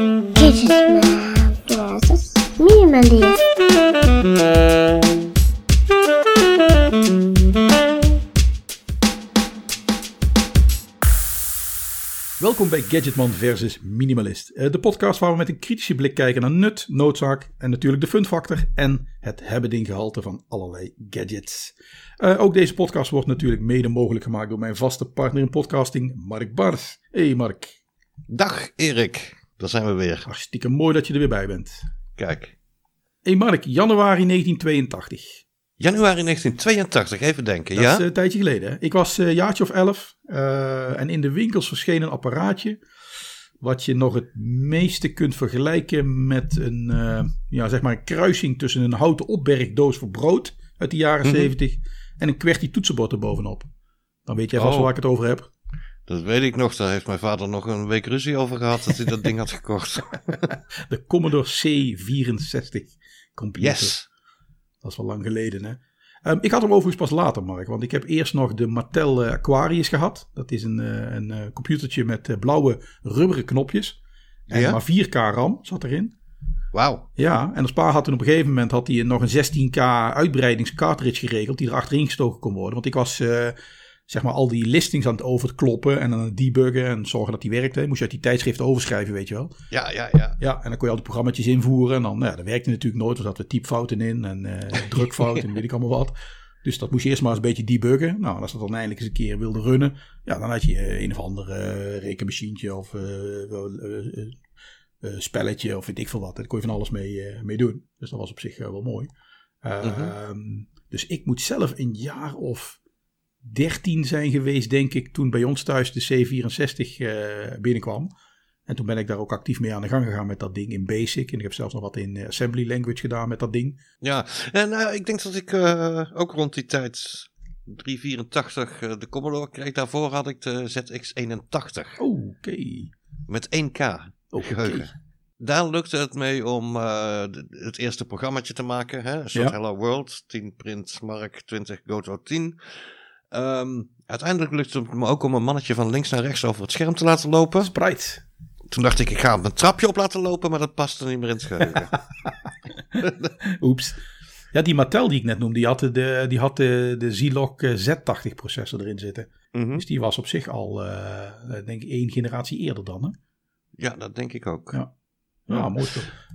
Gadgetman versus Minimalist. Welkom bij Gadgetman versus Minimalist. Eh, De podcast waar we met een kritische blik kijken naar nut, noodzaak en natuurlijk de fun factor en het hebben ding gehalte van allerlei gadgets. Eh, ook deze podcast wordt natuurlijk mede mogelijk gemaakt door mijn vaste partner in podcasting, Mark Bars. Hey Mark, Dag Erik, daar zijn we weer. hartstikke mooi dat je er weer bij bent. Kijk, Hey Mark, januari 1982. januari 1982, even denken, Dat ja? is eh, een tijdje geleden. Hè? Ik was een jaartje of elf eh, en in de winkels verscheen een apparaatje. Wat je nog het meeste kunt vergelijken met een, eh, ja, zeg maar een kruising tussen een houten opbergdoos voor brood uit de jaren Mhm. 70 en een QWERTY toetsenbord erbovenop. Dan weet jij vast Oh. waar ik het over heb. Dat weet ik nog, daar heeft mijn vader nog een week ruzie over gehad dat hij dat ding had gekocht. De Commodore C64 computer. Yes! Dat is wel lang geleden, hè? Ehm, ik had hem overigens pas later, Mark. Want ik heb eerst nog de Mattel eh, Aquarius gehad. Dat is een, eh, een eh, computertje met blauwe rubberen knopjes. En Ja? maar 4K RAM zat erin. Wauw, Ja, en de Spaar had toen op een gegeven moment had hij nog een 16K uitbreidingscartridge geregeld. Die er achterin gestoken kon worden. Want ik was zeg maar al die listings aan het overkloppen. En aan het debuggen en zorgen dat die werkte. Moest je uit die tijdschriften overschrijven, weet je wel. ja, ja, ja. Ja, en dan kon je al die programma's invoeren. En dan, nou ja, dat werkte natuurlijk nooit. Er zaten typfouten in en eh drukfouten en weet ik allemaal wat. Dus dat moest je eerst maar eens een beetje debuggen. Nou, en als dat dan eindelijk eens een keer wilde runnen. Ja, dan had je eh, een of ander eh, rekenmachientje of spelletje of weet ik veel wat. Daar kon je van alles mee, mee doen. Dus dat was op zich wel mooi. Ehm, Dus ik moet zelf een jaar of 13 zijn geweest, denk ik, toen bij ons thuis de C64 eh, binnenkwam. En toen ben ik daar ook actief mee aan de gang gegaan met dat ding in Basic. En ik heb zelfs nog wat in eh, Assembly Language gedaan met dat ding. Ja, en eh, ik denk dat ik ook rond die tijd, 384, eh, de Commodore kreeg. Daarvoor had ik de ZX81 Oh, oké. met 1K Oké. geheugen. Daar lukte het mee om het eerste programmaatje te maken. Hè? Een soort Ja. Hello World, 10 print, Mark 20, Goto 10. Ehm, uiteindelijk lukte het me ook om een mannetje van links naar rechts over het scherm te laten lopen. Sprite. Toen dacht ik, ik ga hem een trapje op laten lopen, maar dat paste niet meer in het geheugen. Oeps. Ja, die Mattel die ik net noemde, die had de, die had de, de Zilog eh, Z80 processor erin zitten. Mhm. Dus die was op zich al, eh, denk ik, één generatie eerder dan. Hè? Ja, dat denk ik ook. Ja. Ja, Ja. mooi toch.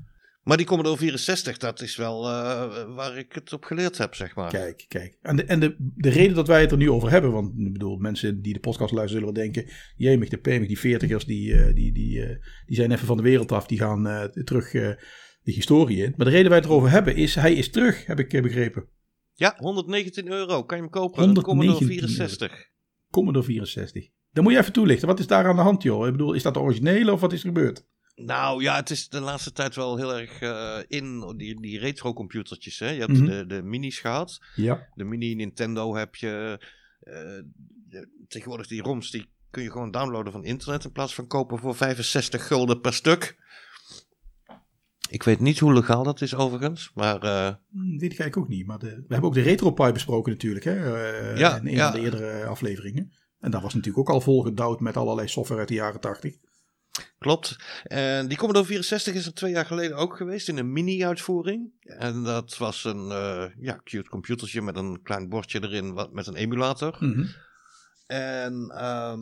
Maar die Commodore 64, dat is wel eh, waar ik het op geleerd heb, zeg maar. Kijk, kijk. En, de, en de, de reden dat wij het er nu over hebben, want ik bedoel, mensen die de podcast luisteren zullen wel denken, jemig, de pemig, die veertigers, die, eh, die, die, eh, die zijn even van de wereld af, die gaan terug de historie in. Maar de reden wij het erover hebben is, hij is terug, heb ik begrepen. Ja, 119 euro. Kan je hem kopen? Een Commodore 119 64. Commodore 64. Dan moet je even toelichten, wat is daar aan de hand joh? Ik bedoel, is dat de originele of wat is er gebeurd? Nou ja, het is de laatste tijd wel heel erg eh, in die, die retro computertjes. Hè? Je hebt Mhm. de, de minis gehad. Ja. De mini Nintendo heb je. de- tegenwoordig die ROMs die kun je gewoon downloaden van internet in plaats van kopen voor 65 gulden per stuk. Ik weet niet hoe legaal dat is overigens, maar Hm, weet ik eigenlijk ook niet, maar de, we hebben ook de RetroPie besproken natuurlijk, hè? Ja, in een ja. van de eerdere afleveringen. En dat was natuurlijk ook al volgedouwd met allerlei software uit de jaren 80. Klopt. En die Commodore 64 is er twee jaar geleden ook geweest in een mini-uitvoering. En dat was een eh, ja, cute computertje met een klein bordje erin wat, met een emulator. Mhm. En ehm,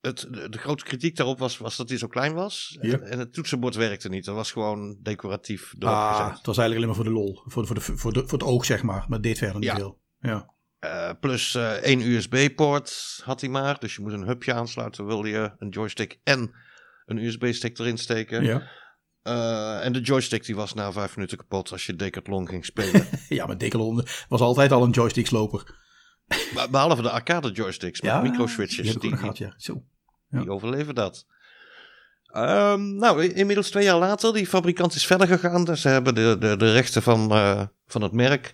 het, de, de grote kritiek daarop was, was dat hij zo klein was. En, en het toetsenbord werkte niet. Dat was gewoon decoratief erop gezet. Ah, het was eigenlijk alleen maar voor de lol. Voor, voor, de, voor, de, voor het oog, zeg maar. Maar deed verder niet Ja. veel. Ja. Eh, plus eh, één USB-poort had hij maar. Dus je moest een hubje aansluiten. Wilde je een joystick en een USB-stick erin steken. Ja. Eh, en de joystick die was na vijf minuten kapot als je Decathlon ging spelen. ja, maar Decathlon was altijd al een joysticksloper. Behalve de arcade joysticks met Ja, micro-switches. Die Die, gehad, ja. Zo. die overleven dat. Ehm, nou, inmiddels twee jaar later, die fabrikant is verder gegaan. Dus ze hebben de, de, de rechten van, eh, van het merk.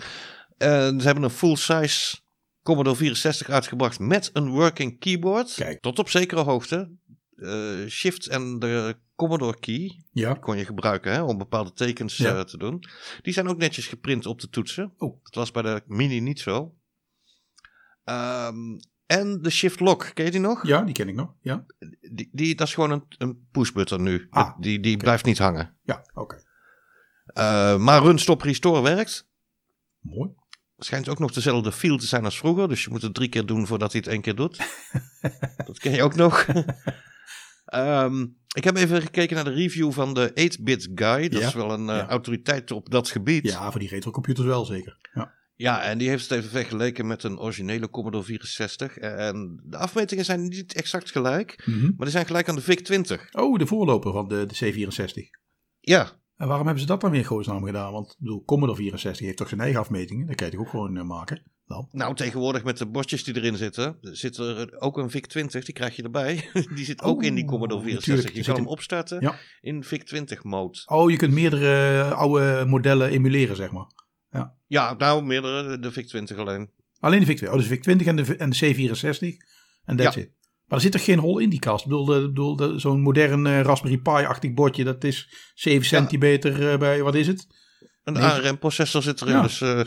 En ze hebben een full-size Commodore 64 uitgebracht met een working keyboard. Kijk. Tot op zekere hoogte. Eh, shift en de Commodore key Ja. kon je gebruiken hè, om bepaalde tekens Ja. eh, te doen. Die zijn ook netjes geprint op de toetsen. Oh. Dat was bij de Mini niet zo. Ehm, En de Shift Lock, ken je die nog? Ja, die ken ik nog. Ja, Die, die, dat is gewoon een, een pushbutton nu. Ah, die die blijft niet hangen. ja oké. Eh, maar Run Stop Restore werkt. Mooi. Schijnt ook nog dezelfde feel te zijn als vroeger. Dus je moet het drie keer doen voordat hij het één keer doet. dat ken je ook nog. Ehm, ik heb even gekeken naar de review van de 8-bit guy. Dat Ja. is wel een eh, Ja. autoriteit op dat gebied. Ja, voor die retrocomputers wel zeker. Ja. Ja, en die heeft het even vergeleken met een originele Commodore 64. En de afmetingen zijn niet exact gelijk, Mhm. maar die zijn gelijk aan de VIC-20. Oh, de voorloper van de, de C64. Ja, En waarom hebben ze dat dan weer in gedaan? Want ik bedoel, Commodore 64 heeft toch zijn eigen afmetingen? Dat kan je toch ook gewoon eh, maken? Dan. nou tegenwoordig met de bordjes die erin zitten, zit er ook een VIC-20, die krijg je erbij. die zit ook in die Oh, Commodore natuurlijk, 64. Je kan hem in- opstarten Ja. in VIC-20-mode. Oh, je kunt meerdere oude modellen emuleren, zeg maar. Ja, nou, meerdere, de VIC-20 alleen. Alleen de VIC-20. Oh, dus de VIC-20 en de, en de C64. En that's Ja. it. Maar er zit toch geen hol in die kast? Ik bedoel, de- bedoel zo'n modern eh, Raspberry Pi-achtig bordje, dat is 7 centimeter eh, bij, wat is het? Een. ARM-processor zit erin. Ja. Dus eh,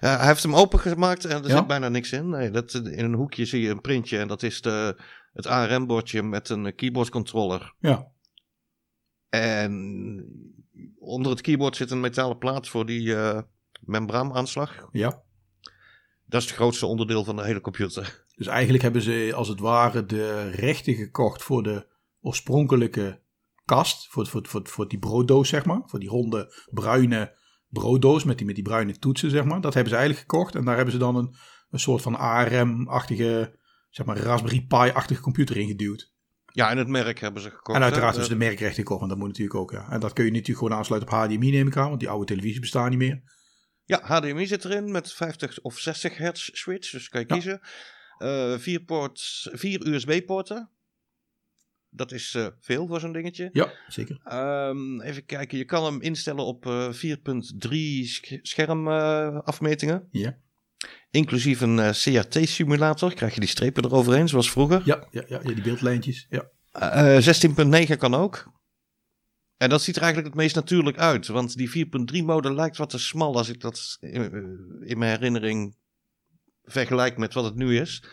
ja, hij heeft hem opengemaakt en er Ja. zit bijna niks in. Nee, dat, in een hoekje zie je een printje en dat is de, het ARM-bordje met een keyboard-controller. Ja. En onder het keyboard zit een metalen plaat voor die eh membraanaanslag. Ja. Dat is het grootste onderdeel van de hele computer. Dus eigenlijk hebben ze als het ware de rechten gekocht voor de oorspronkelijke kast. Voor, voor, voor, voor die brooddoos, zeg maar. Voor die ronde bruine brooddoos met die, met die bruine toetsen, zeg maar. Dat hebben ze eigenlijk gekocht. En daar hebben ze dan een, een soort van ARM-achtige, zeg maar Raspberry Pi-achtige computer in geduwd. Ja, en het merk hebben ze gekocht. en uiteraard hebben ze de merkrechten gekocht, want dat moet natuurlijk ook. Ja. En dat kun je natuurlijk gewoon aansluiten op HDMI, neem ik aan. Want die oude televisies bestaan niet meer. Ja, HDMI zit erin met 50 of 60 hertz switch, dus kan je Ja. kiezen. Eh, vier, ports, vier USB-poorten. Dat is eh, veel voor zo'n dingetje. Ja, zeker. Ehm, even kijken, je kan hem instellen op eh, 4.3 sch- schermafmetingen. Ja. Inclusief een eh, CRT-simulator. Krijg je die strepen eroverheen, zoals vroeger. Ja, ja, ja, ja die beeldlijntjes. Ja. Eh, 16.9 kan ook. En dat ziet er eigenlijk het meest natuurlijk uit. Want die 4.3 mode lijkt wat te smal als ik dat in, eh, in mijn herinnering vergelijk met wat het nu is.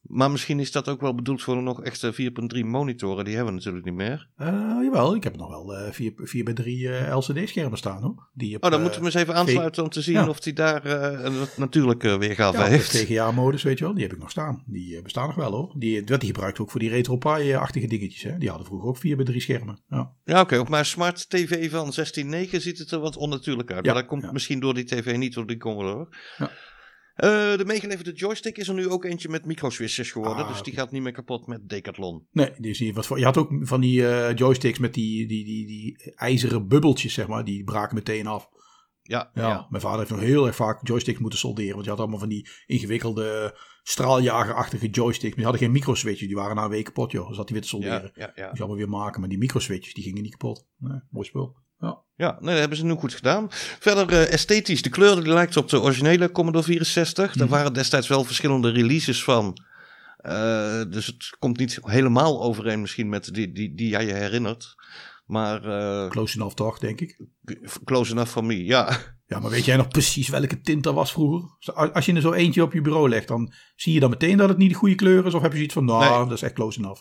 Maar misschien is dat ook wel bedoeld voor nog echte 4.3 monitoren. Die hebben we natuurlijk niet meer. Eh, jawel, ik heb nog wel eh 4, 4 bij 3 eh, LCD-schermen staan hoor. Die op, Oh, dan eh, moeten we eens even aansluiten om te zien ja. of die daar eh, natuurlijke weergave ja, heeft. tegen jaarmodus, weet je wel. Die heb ik nog staan. Die eh, bestaan nog wel hoor. Die, dat die gebruikt ook voor die retro Pi-achtige dingetjes. Hè. Die hadden vroeger ook 4 bij 3 schermen. Ja. Ja, oké. Op mijn smart TV van 16.9 ziet het er wat onnatuurlijk uit. Ja, maar dat komt misschien door die TV, niet door die Commodore. Ja. Eh, de meegeleverde joystick is er nu ook eentje met microswitches geworden. Ah, dus die gaat niet meer kapot met Decathlon. Nee, die is niet wat voor. Je had ook van die eh, joysticks met die, die, die, die ijzeren bubbeltjes, zeg maar. Die braken meteen af. Ja, Ja, ja. mijn vader heeft nog heel erg vaak joysticks moeten solderen. Want je had allemaal van die ingewikkelde straaljagerachtige joysticks. Maar die hadden geen microswitches. Die waren na een week kapot, joh. Dus had hij weer te solderen. Ja, ja, ja. Allemaal weer maken. Maar die microswitches, die gingen niet kapot. Nee, mooi spul. Ja. nee, dat hebben ze nu goed gedaan. Verder eh, esthetisch. De kleur die lijkt op de originele Commodore 64. Daar Mhm. waren destijds wel verschillende releases van. Eh, dus het komt niet helemaal overeen misschien met die, die, die jij je herinnert. Maar eh, Close enough toch, denk ik. close enough for me, ja. Ja, maar weet jij nog precies welke tint dat was vroeger? Als je er zo eentje op je bureau legt, dan zie je dan meteen dat het niet de goede kleur is? Of heb je zoiets van, nou, Nee. dat is echt close enough.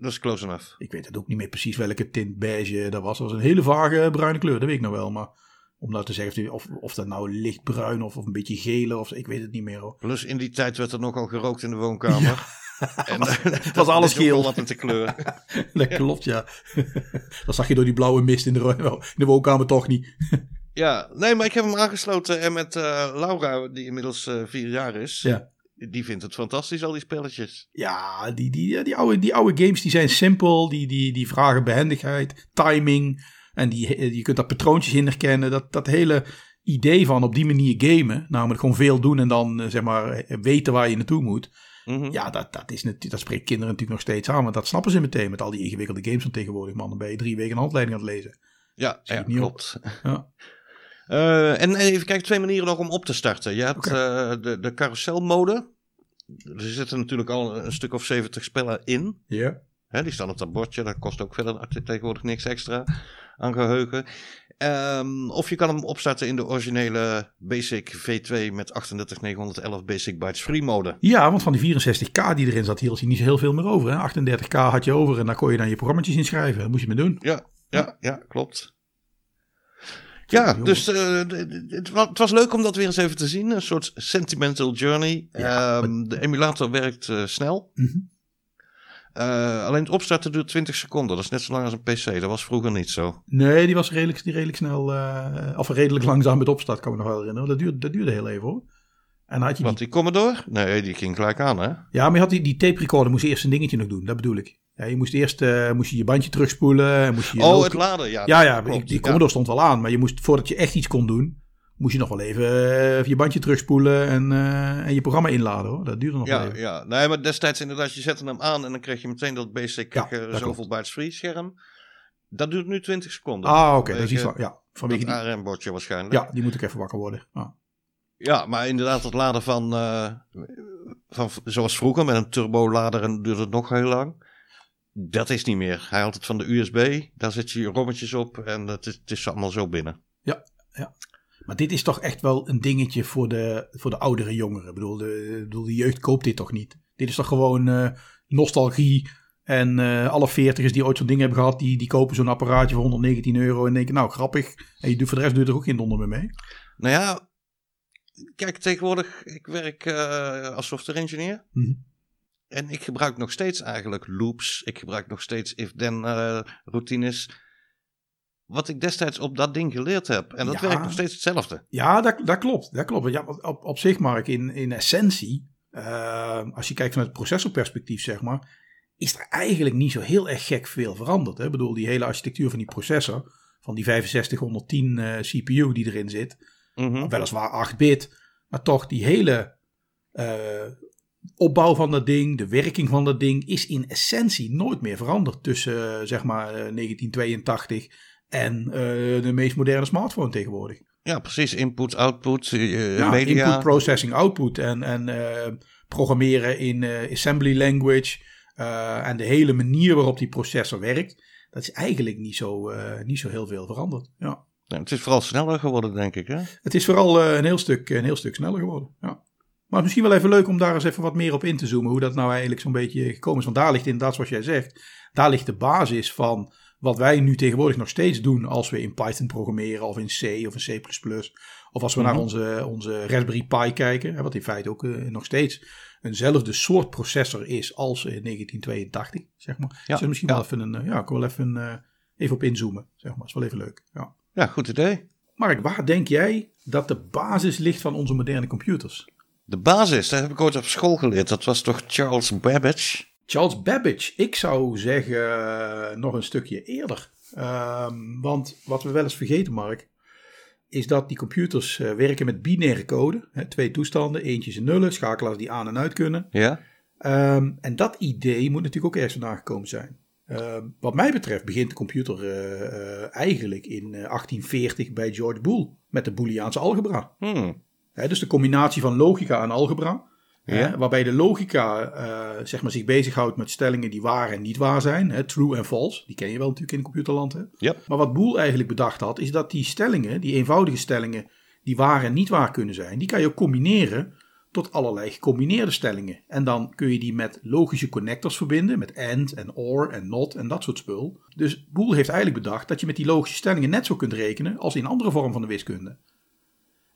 Dat is close enough. Ik weet het ook niet meer precies welke tint beige dat was. Dat was een hele vage bruine kleur, dat weet ik nog wel. Maar om nou te zeggen of, of dat nou lichtbruin of, of een beetje gele of ik weet het niet meer hoor. Plus in die tijd werd er nogal gerookt in de woonkamer. En dat was alles is ook wel geel. wat met de kleur. Dat klopt, ja. dat zag je door die blauwe mist in de, in de woonkamer toch niet. Ja, nee, maar ik heb hem aangesloten en met eh, Laura, die inmiddels eh, vier jaar is. Ja. Die vindt het fantastisch, al die spelletjes. Ja, die, die, die, oude, die oude games die zijn simpel. Die, die, die vragen behendigheid, timing. En die, je kunt daar patroontjes in herkennen. Dat, dat hele idee van op die manier gamen. Namelijk gewoon veel doen en dan eh, zeg maar weten waar je naartoe moet. Mhm. Ja, dat, dat, is natuurlijk, dat spreekt kinderen natuurlijk nog steeds aan. Want dat snappen ze meteen met al die ingewikkelde games van tegenwoordig. Man, dan ben je drie weken een handleiding aan het lezen. Ja, ja klopt. Ja. Eh, en even kijken, twee manieren nog om op te starten. Je hebt eh, de, de carouselmode. Er zitten natuurlijk al een stuk of 70 spellen in. Ja. Hè, die staan op dat bordje, dat kost ook verder tegenwoordig niks extra. aan geheugen. Ehm, of je kan hem opstarten in de originele Basic V2 met 38911 Basic Bytes Free mode. Ja, want van die 64k die erin zat, hield hij niet zo heel veel meer over. Hè? 38k had je over en daar kon je dan je programma's inschrijven. Dat moest je mee doen. Ja, ja, ja, klopt. Ja, dus uh, het, was, het was leuk om dat weer eens even te zien. Een soort sentimental journey. Ja, um, de emulator werkt uh, snel. Mhm. Uh, alleen het opstarten duurt 20 seconden. Dat is net zo lang als een PC. Dat was vroeger niet zo. Nee, die was redelijk, die redelijk snel. of redelijk langzaam met opstart, kan ik me nog wel herinneren. Dat duurde, dat duurde heel even hoor. En had je Wat, die Commodore? Nee, die ging gelijk aan, hè? Ja, maar je had die, die tape recorder moest eerst een dingetje nog doen. Dat bedoel ik. Ja, je moest eerst uh, moest je, je bandje terugspoelen. Moest je je oh, het laden, ja. Ja, ja, klopt, die Commodore stond wel aan. Maar je moest, voordat je echt iets kon doen, moest je nog wel even uh, je bandje terugspoelen en, uh, en je programma inladen hoor. Dat duurde nog ja, wel even. Ja, nee, maar destijds inderdaad, je zette hem aan en dan kreeg je meteen dat basic Ja, dat zoveel bytes free scherm. Dat duurt nu 20 seconden. Ah, oké. dat is iets van, ja, vanwege dat die, ARM-bordje waarschijnlijk. ja, die moet ik even wakker worden. Ah. Ja, maar inderdaad, het laden van, van zoals vroeger met een turbolader en duurt het nog heel lang. Dat is niet meer. Hij haalt het van de USB, daar zet je je rommetjes op en het is, het is allemaal zo binnen. Maar dit is toch echt wel een dingetje voor de, voor de oudere jongeren. Ik bedoel, de, bedoel, de jeugd koopt dit toch niet? Dit is toch gewoon uh, nostalgie. En uh, alle veertigers die ooit zo'n ding hebben gehad, die, die kopen zo'n apparaatje voor 119 euro en denken, nou grappig. En je doet, voor de rest doe je er ook geen donder meer mee. Nou ja, kijk, tegenwoordig, ik werk uh, als software engineer. Mhm. En ik gebruik nog steeds eigenlijk loops. Ik gebruik nog steeds if-then uh, routines. Wat ik destijds op dat ding geleerd heb. En dat Ja. werkt nog steeds hetzelfde. Ja, dat, dat klopt. Dat klopt. Ja, op, op zich, Mark, in, in essentie, uh, als je kijkt vanuit het processorperspectief, zeg maar, is er eigenlijk niet zo heel erg gek veel veranderd. Hè? Ik bedoel, die hele architectuur van die processor, van die 6510 uh, CPU die erin zit, Mhm. weliswaar 8 bit, maar toch die hele uh, opbouw van dat ding, de werking van dat ding, is in essentie nooit meer veranderd tussen uh, zeg maar 1982 en uh, de meest moderne smartphone tegenwoordig. Ja, precies. Input, output, uh, ja, media. Input, processing, output en, en uh, programmeren in uh, assembly language en de hele manier waarop die processor werkt. Dat is eigenlijk niet zo, niet zo heel veel veranderd. Ja. Ja, het is vooral sneller geworden, denk ik. Hè? Het is vooral een, heel stuk, een heel stuk sneller geworden. Ja. Maar misschien wel even leuk om daar eens even wat meer op in te zoomen. Hoe dat nou eigenlijk zo'n beetje gekomen is. Want daar ligt inderdaad, zoals jij zegt, daar ligt de basis van wat wij nu tegenwoordig nog steeds doen als we in Python programmeren of in C of in C++. Of als we naar onze, onze Raspberry Pi kijken, wat in feite ook uh, nog steeds eenzelfde soort processor is als in 1982, zeg maar. Ja, dus misschien ja. wel even, een, ja, ik wil even, uh, even op inzoomen, zeg maar. Is wel even leuk. Ja. ja, goed idee. Mark, waar denk jij dat de basis ligt van onze moderne computers? De basis, dat heb ik ooit op school geleerd. Dat was toch Charles Babbage? Charles Babbage, ik zou zeggen uh, nog een stukje eerder. Um, want wat we wel eens vergeten, Mark, is dat die computers uh, werken met binaire code. Hè, twee toestanden, eentjes en nullen, schakelaars die aan en uit kunnen. Ja. Um, en dat idee moet natuurlijk ook ergens vandaan gekomen zijn. Um, wat mij betreft begint de computer uh, eigenlijk in 1840 bij George Boole met de Booleaanse algebra. Hmm. Hè, dus de combinatie van logica en algebra. Ja. Hè, waarbij de logica uh, zeg maar zich bezighoudt met stellingen die waar en niet waar zijn. Hè, true en false. Die ken je wel natuurlijk in computerland. Hè? Maar wat Boole eigenlijk bedacht had, is dat die stellingen, die eenvoudige stellingen die waar en niet waar kunnen zijn, die kan je ook combineren tot allerlei gecombineerde stellingen. En dan kun je die met logische connectors verbinden, met AND en OR en NOT en dat soort spul. Dus Boole heeft eigenlijk bedacht dat je met die logische stellingen net zo kunt rekenen als in andere vormen van de wiskunde.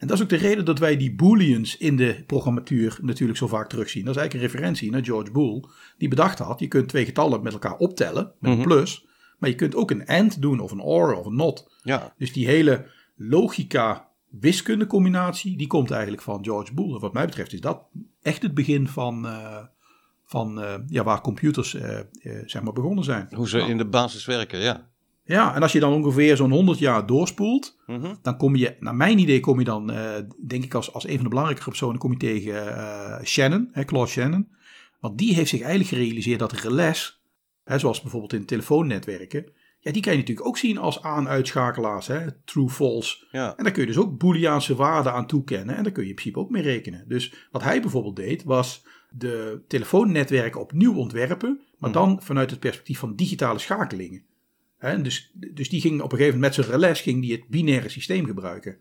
En dat is ook de reden dat wij die booleans in de programmatuur natuurlijk zo vaak terugzien. Dat is eigenlijk een referentie naar George Boole, die bedacht had, je kunt twee getallen met elkaar optellen, met Mhm. een plus, maar je kunt ook een AND doen of een OR of een NOT. Ja. Dus die hele logica wiskunde combinatie, die komt eigenlijk van George Boole. En wat mij betreft is dat echt het begin van, uh, van uh, ja, waar computers uh, zeg maar begonnen zijn. Hoe ze nou. in de basis werken, ja. Ja, en als je dan ongeveer zo'n 100 jaar doorspoelt, Mhm. dan kom je, naar mijn idee, kom je dan, denk ik als, als een van de belangrijke personen, kom je tegen Shannon, hè, Claude Shannon. Want die heeft zich eigenlijk gerealiseerd dat relais, hè, zoals bijvoorbeeld in telefoonnetwerken, ja, die kan je natuurlijk ook zien als aan-uitschakelaars, hè, true, false. Ja. En daar kun je dus ook booleaanse waarden aan toekennen en daar kun je in principe ook mee rekenen. Dus wat hij bijvoorbeeld deed, was de telefoonnetwerken opnieuw ontwerpen, maar dan vanuit het perspectief van digitale schakelingen. Hè, dus, dus die ging op een gegeven moment met zijn relais ging die het binaire systeem gebruiken.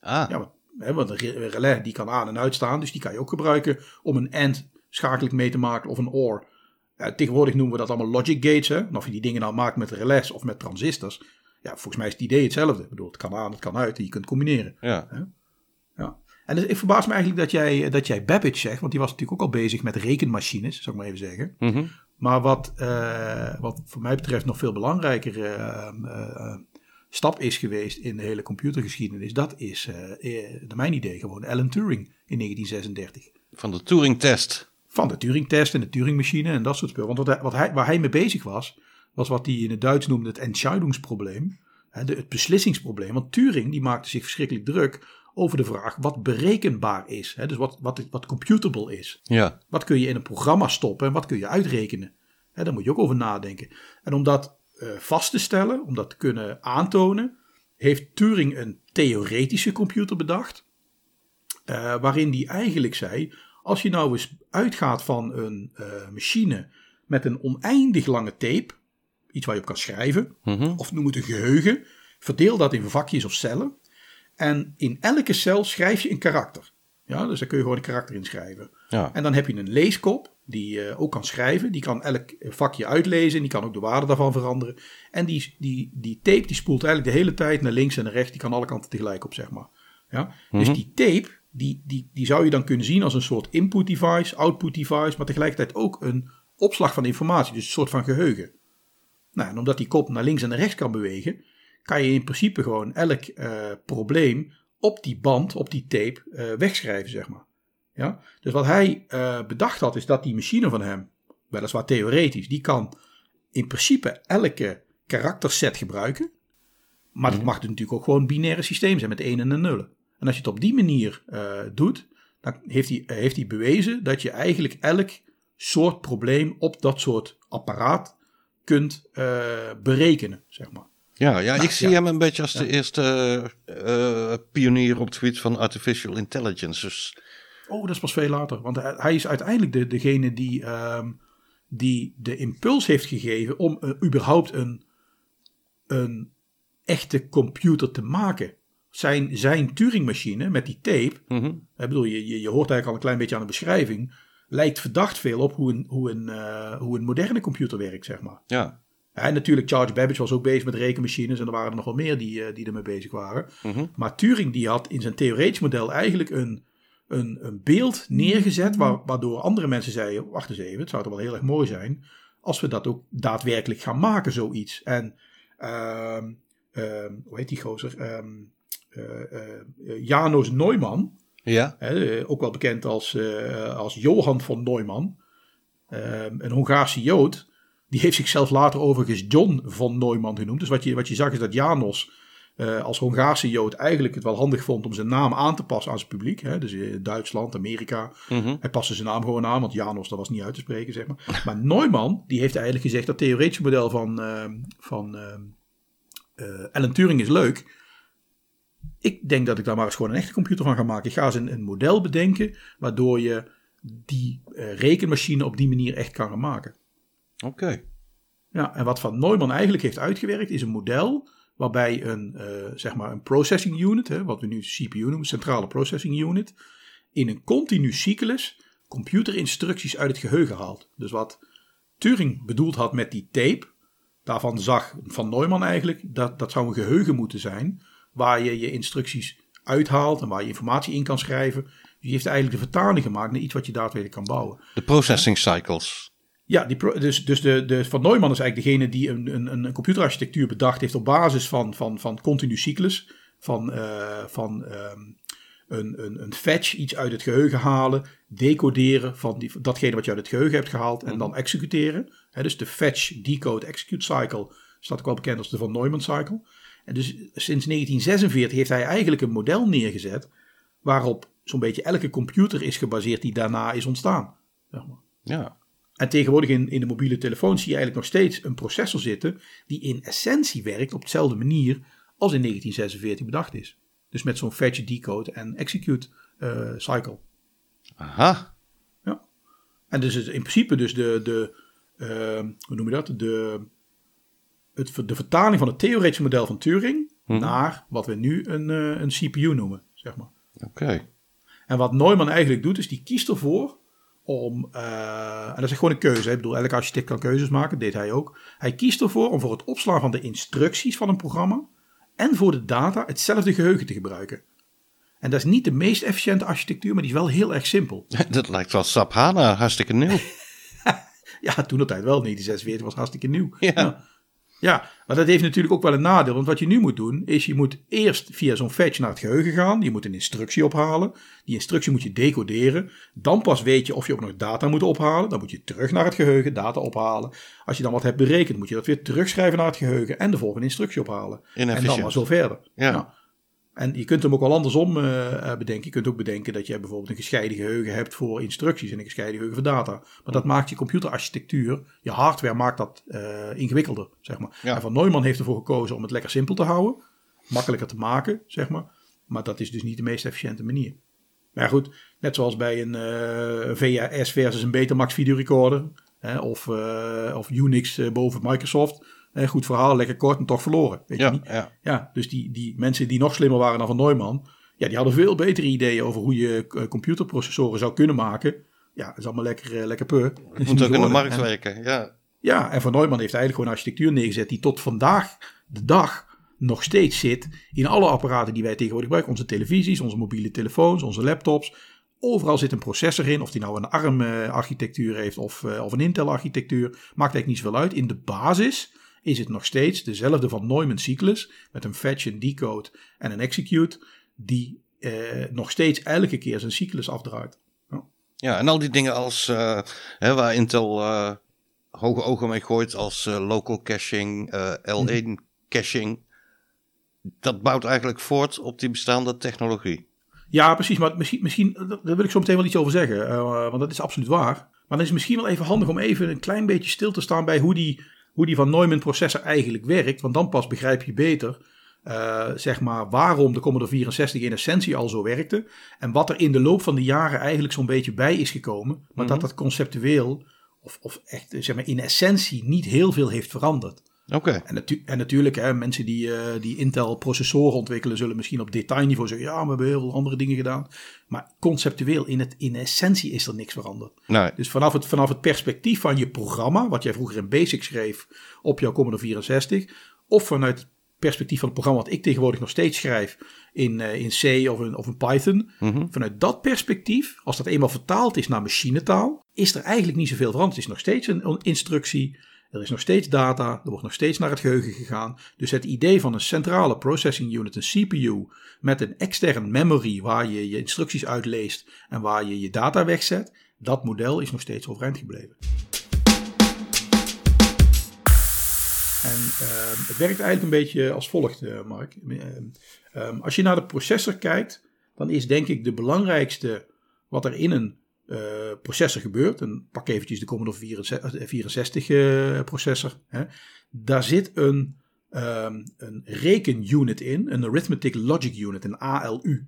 Ah, Ja, want, hè, want een re- relais die kan aan en uitstaan, dus die kan je ook gebruiken om een AND schakelijk mee te maken of een OR. Ja, tegenwoordig noemen we dat allemaal logic gates. Hè? En of je die dingen nou maakt met relais of met transistors. Ja, volgens mij is het idee hetzelfde. Ik bedoel, het kan aan, het kan uit en je kunt combineren. ja. Ja. En dus, ik verbaas me eigenlijk dat jij, dat jij Babbage zegt, want die was natuurlijk ook al bezig met rekenmachines, zou ik maar even zeggen. Mhm. Maar wat, eh, wat voor mij betreft nog veel belangrijker eh, eh, stap is geweest in de hele computergeschiedenis, dat is, naar mijn idee, gewoon Alan Turing in 1936. Van de Turing-test. Van de Turing-test en de Turing-machine en dat soort spullen. Want wat hij, wat hij, waar hij mee bezig was, was wat hij in het Duits noemde het Entscheidungsprobleem. Het beslissingsprobleem. Want Turing die maakte zich verschrikkelijk druk over de vraag wat berekenbaar is. Hè, dus wat, wat, wat computable is. Ja. Wat kun je in een programma stoppen en wat kun je uitrekenen? Hè, daar moet je ook over nadenken. En om dat eh, vast te stellen, om dat te kunnen aantonen, heeft Turing een theoretische computer bedacht. eh, waarin hij eigenlijk zei: als je nou eens uitgaat van een eh, machine met een oneindig lange tape, iets waar je op kan schrijven, Mhm. of noem het een geheugen, verdeel dat in vakjes of cellen. En in elke cel schrijf je een karakter. Ja, dus daar kun je gewoon een karakter in schrijven. Ja. En dan heb je een leeskop, die eh, ook kan schrijven. Die kan elk vakje uitlezen. En die kan ook de waarde daarvan veranderen. En die, die, die tape die spoelt eigenlijk de hele tijd naar links en naar rechts. Die kan alle kanten tegelijk op, zeg maar. Ja? Dus die tape, die, die, die zou je dan kunnen zien als een soort input device, output device. Maar tegelijkertijd ook een opslag van informatie. Dus een soort van geheugen. Nou, en omdat die kop naar links en naar rechts kan bewegen, kan je in principe gewoon elk eh, probleem op die band, op die tape, eh, wegschrijven, zeg maar. Ja? Dus wat hij eh, bedacht had, is dat die machine van hem, weliswaar theoretisch, die kan in principe elke karakterset gebruiken. Maar het mag dus natuurlijk ook gewoon een binaire systeem zijn met 1 en een nullen. En als je het op die manier doet, dan heeft hij, heeft hij bewezen dat je eigenlijk elk soort probleem op dat soort apparaat kunt berekenen, zeg maar. Ja, ja, ik zie ja. hem een beetje als de eerste eh, eh, pionier op het gebied van artificial intelligence. Dus Oh, dat is pas veel later. Want hij, is uiteindelijk de, degene die, ehm, die de impuls heeft gegeven om eh, überhaupt een, een echte computer te maken. Zijn, zijn Turing-machine met die tape, mhm. ik bedoel, je, je, je hoort eigenlijk al een klein beetje aan de beschrijving, lijkt verdacht veel op hoe een, hoe een, hoe een moderne computer werkt, zeg maar. ja. En natuurlijk, Charles Babbage was ook bezig met rekenmachines en er waren er nog wel meer die, eh, die ermee bezig waren. Mhm. Maar Turing die had in zijn theoretisch model eigenlijk een, een, een beeld neergezet wa- waardoor andere mensen zeiden, wacht eens even, het zou toch wel heel erg mooi zijn als we dat ook daadwerkelijk gaan maken, zoiets. En ehm, ehm, hoe heet die gozer? Eh, Janos Neumann, Ja. hè, ook wel bekend als, als Johan von Neumann, een Hongaarse Jood, die heeft zichzelf later overigens John von Neumann genoemd. Dus wat je, wat je zag is dat Janos eh, als Hongaarse Jood eigenlijk het wel handig vond om zijn naam aan te passen aan zijn publiek. Hè? Dus eh, Duitsland, Amerika. Mhm. Hij paste zijn naam gewoon aan, want Janos, dat was niet uit te spreken, zeg maar. Maar Neumann, die heeft eigenlijk gezegd dat theoretische model van, ehm, van eh, Alan Turing is leuk. Ik denk dat ik daar maar eens gewoon een echte computer van ga maken. Ik ga eens een, een model bedenken waardoor je die eh, rekenmachine op die manier echt kan gaan maken. Oké. Ja, en wat Van Neumann eigenlijk heeft uitgewerkt is een model waarbij een, eh, zeg maar een processing unit, hè, wat we nu CPU noemen, centrale processing unit, in een continu cyclus computerinstructies uit het geheugen haalt. Dus wat Turing bedoeld had met die tape, daarvan zag Van Neumann eigenlijk dat dat zou een geheugen moeten zijn waar je je instructies uithaalt en waar je informatie in kan schrijven. Die heeft eigenlijk de vertaling gemaakt naar iets wat je daadwerkelijk kan bouwen. De processing cycles. Ja, die dus, dus de, de, Van Neumann is eigenlijk degene die een, een, een computerarchitectuur bedacht heeft op basis van, van, van continu cyclus. Van, eh, van ehm, een, een, een fetch, iets uit het geheugen halen, decoderen van die, datgene wat je uit het geheugen hebt gehaald en dan executeren. Dus de fetch, decode, execute cycle staat ook wel bekend als de Van Neumann cycle. En dus sinds 1946 heeft hij eigenlijk een model neergezet waarop zo'n beetje elke computer is gebaseerd die daarna is ontstaan. Zeg maar. Ja. En tegenwoordig in, in de mobiele telefoon zie je eigenlijk nog steeds een processor zitten die in essentie werkt op dezelfde manier als in 1946 bedacht is. Dus met zo'n fetch, decode en execute eh, cycle. Aha. En dus in principe dus de, de ehm, hoe noem je dat? De, het, de vertaling van het theoretische model van Turing Mhm. naar wat we nu een, eh, een CPU noemen, zeg maar. Oké. En wat Neumann eigenlijk doet, is die kiest ervoor om, eh, en dat is gewoon een keuze. hè. Ik bedoel, elke architect kan keuzes maken, dat deed hij ook. Hij kiest ervoor om voor het opslaan van de instructies van een programma en voor de data hetzelfde geheugen te gebruiken. En dat is niet de meest efficiënte architectuur, maar die is wel heel erg simpel. Dat lijkt wel SAP HANA, hartstikke nieuw. Ja, toen op tijd wel, 1946 was hartstikke nieuw. Ja. Ja, maar dat heeft natuurlijk ook wel een nadeel. Want wat je nu moet doen, is je moet eerst via zo'n fetch naar het geheugen gaan. Je moet een instructie ophalen. Die instructie moet je decoderen. Dan pas weet je of je ook nog data moet ophalen. Dan moet je terug naar het geheugen, data ophalen. Als je dan wat hebt berekend, moet je dat weer terugschrijven naar het geheugen. En de volgende instructie ophalen. En dan maar zo verder. Ja. Nou, en je kunt hem ook wel andersom eh, eh, bedenken. Je kunt ook bedenken dat je bijvoorbeeld een gescheiden geheugen hebt voor instructies en een gescheiden geheugen voor data. Maar dat maakt je computerarchitectuur, je hardware maakt dat eh, ingewikkelder, zeg maar. Ja. En Van Neumann heeft ervoor gekozen om het lekker simpel te houden, makkelijker te maken, zeg maar. Maar dat is dus niet de meest efficiënte manier. Maar goed, net zoals bij een eh, VHS versus een Betamax videorecorder, hè, of, of Unix boven Microsoft. Eh, goed verhaal, lekker kort en toch verloren. Weet je Ja, niet? ja. Ja, dus die, die mensen die nog slimmer waren dan Van Neumann, ja, die hadden veel betere ideeën over hoe je eh, computerprocessoren zou kunnen maken. Ja, dat is allemaal lekker, eh, lekker peur. Is Moet ook in de markt En- werken. Ja. ja, en Van Neumann heeft eigenlijk gewoon een architectuur neergezet die tot vandaag de dag nog steeds zit in alle apparaten die wij tegenwoordig gebruiken. Onze televisies, onze mobiele telefoons, onze laptops. Overal zit een processor in, of die nou een ARM-architectuur heeft of, of een Intel-architectuur. Maakt eigenlijk niet zoveel uit. In de basis is het nog steeds dezelfde van Neumann-cyclus met een fetch, een decode en een execute die eh, nog steeds elke keer zijn cyclus afdraait. ja, en al die dingen als eh, hè, waar Intel eh, hoge ogen mee gooit als local caching, eh, L1 caching. Dat bouwt eigenlijk voort op die bestaande technologie. Ja, precies. Maar misschien, misschien daar wil ik zo meteen wel iets over zeggen. want dat is absoluut waar. Maar dan is het misschien wel even handig om even een klein beetje stil te staan bij hoe die, hoe die van Neumann processor eigenlijk werkt. Want dan pas begrijp je beter, eh, zeg maar, waarom de Commodore 64 in essentie al zo werkte. En wat er in de loop van de jaren eigenlijk zo'n beetje bij is gekomen. Maar dat dat conceptueel, of, of echt, zeg maar, in essentie niet heel veel heeft veranderd. Oké. En, natu- en natuurlijk, hè, mensen die, eh, die Intel-processoren ontwikkelen, zullen misschien op detailniveau zeggen: ja, we hebben heel veel andere dingen gedaan. Maar conceptueel, in, het, in essentie, is er niks veranderd. Nee. Dus vanaf het, vanaf het perspectief van je programma, wat jij vroeger in Basic schreef op jouw Commodore 64, of vanuit het perspectief van het programma wat ik tegenwoordig nog steeds schrijf in, eh, in C of een, of een Python, Mhm. vanuit dat perspectief, als dat eenmaal vertaald is naar machinetaal, is er eigenlijk niet zoveel veranderd. Het is nog steeds een instructie, er is nog steeds data, er wordt nog steeds naar het geheugen gegaan. Dus het idee van een centrale processing unit, een CPU, met een extern memory waar je je instructies uitleest en waar je je data wegzet, dat model is nog steeds overeind gebleven. En ehm, het werkt eigenlijk een beetje als volgt, eh, Mark. Ehm, ehm, als je naar de processor kijkt, dan is denk ik de belangrijkste wat er in een eh, processor gebeurt. En pak eventjes de Commodore 64, 64 eh, processor. Hè. Daar zit een, ehm, een rekenunit in, een Arithmetic Logic Unit, een ALU.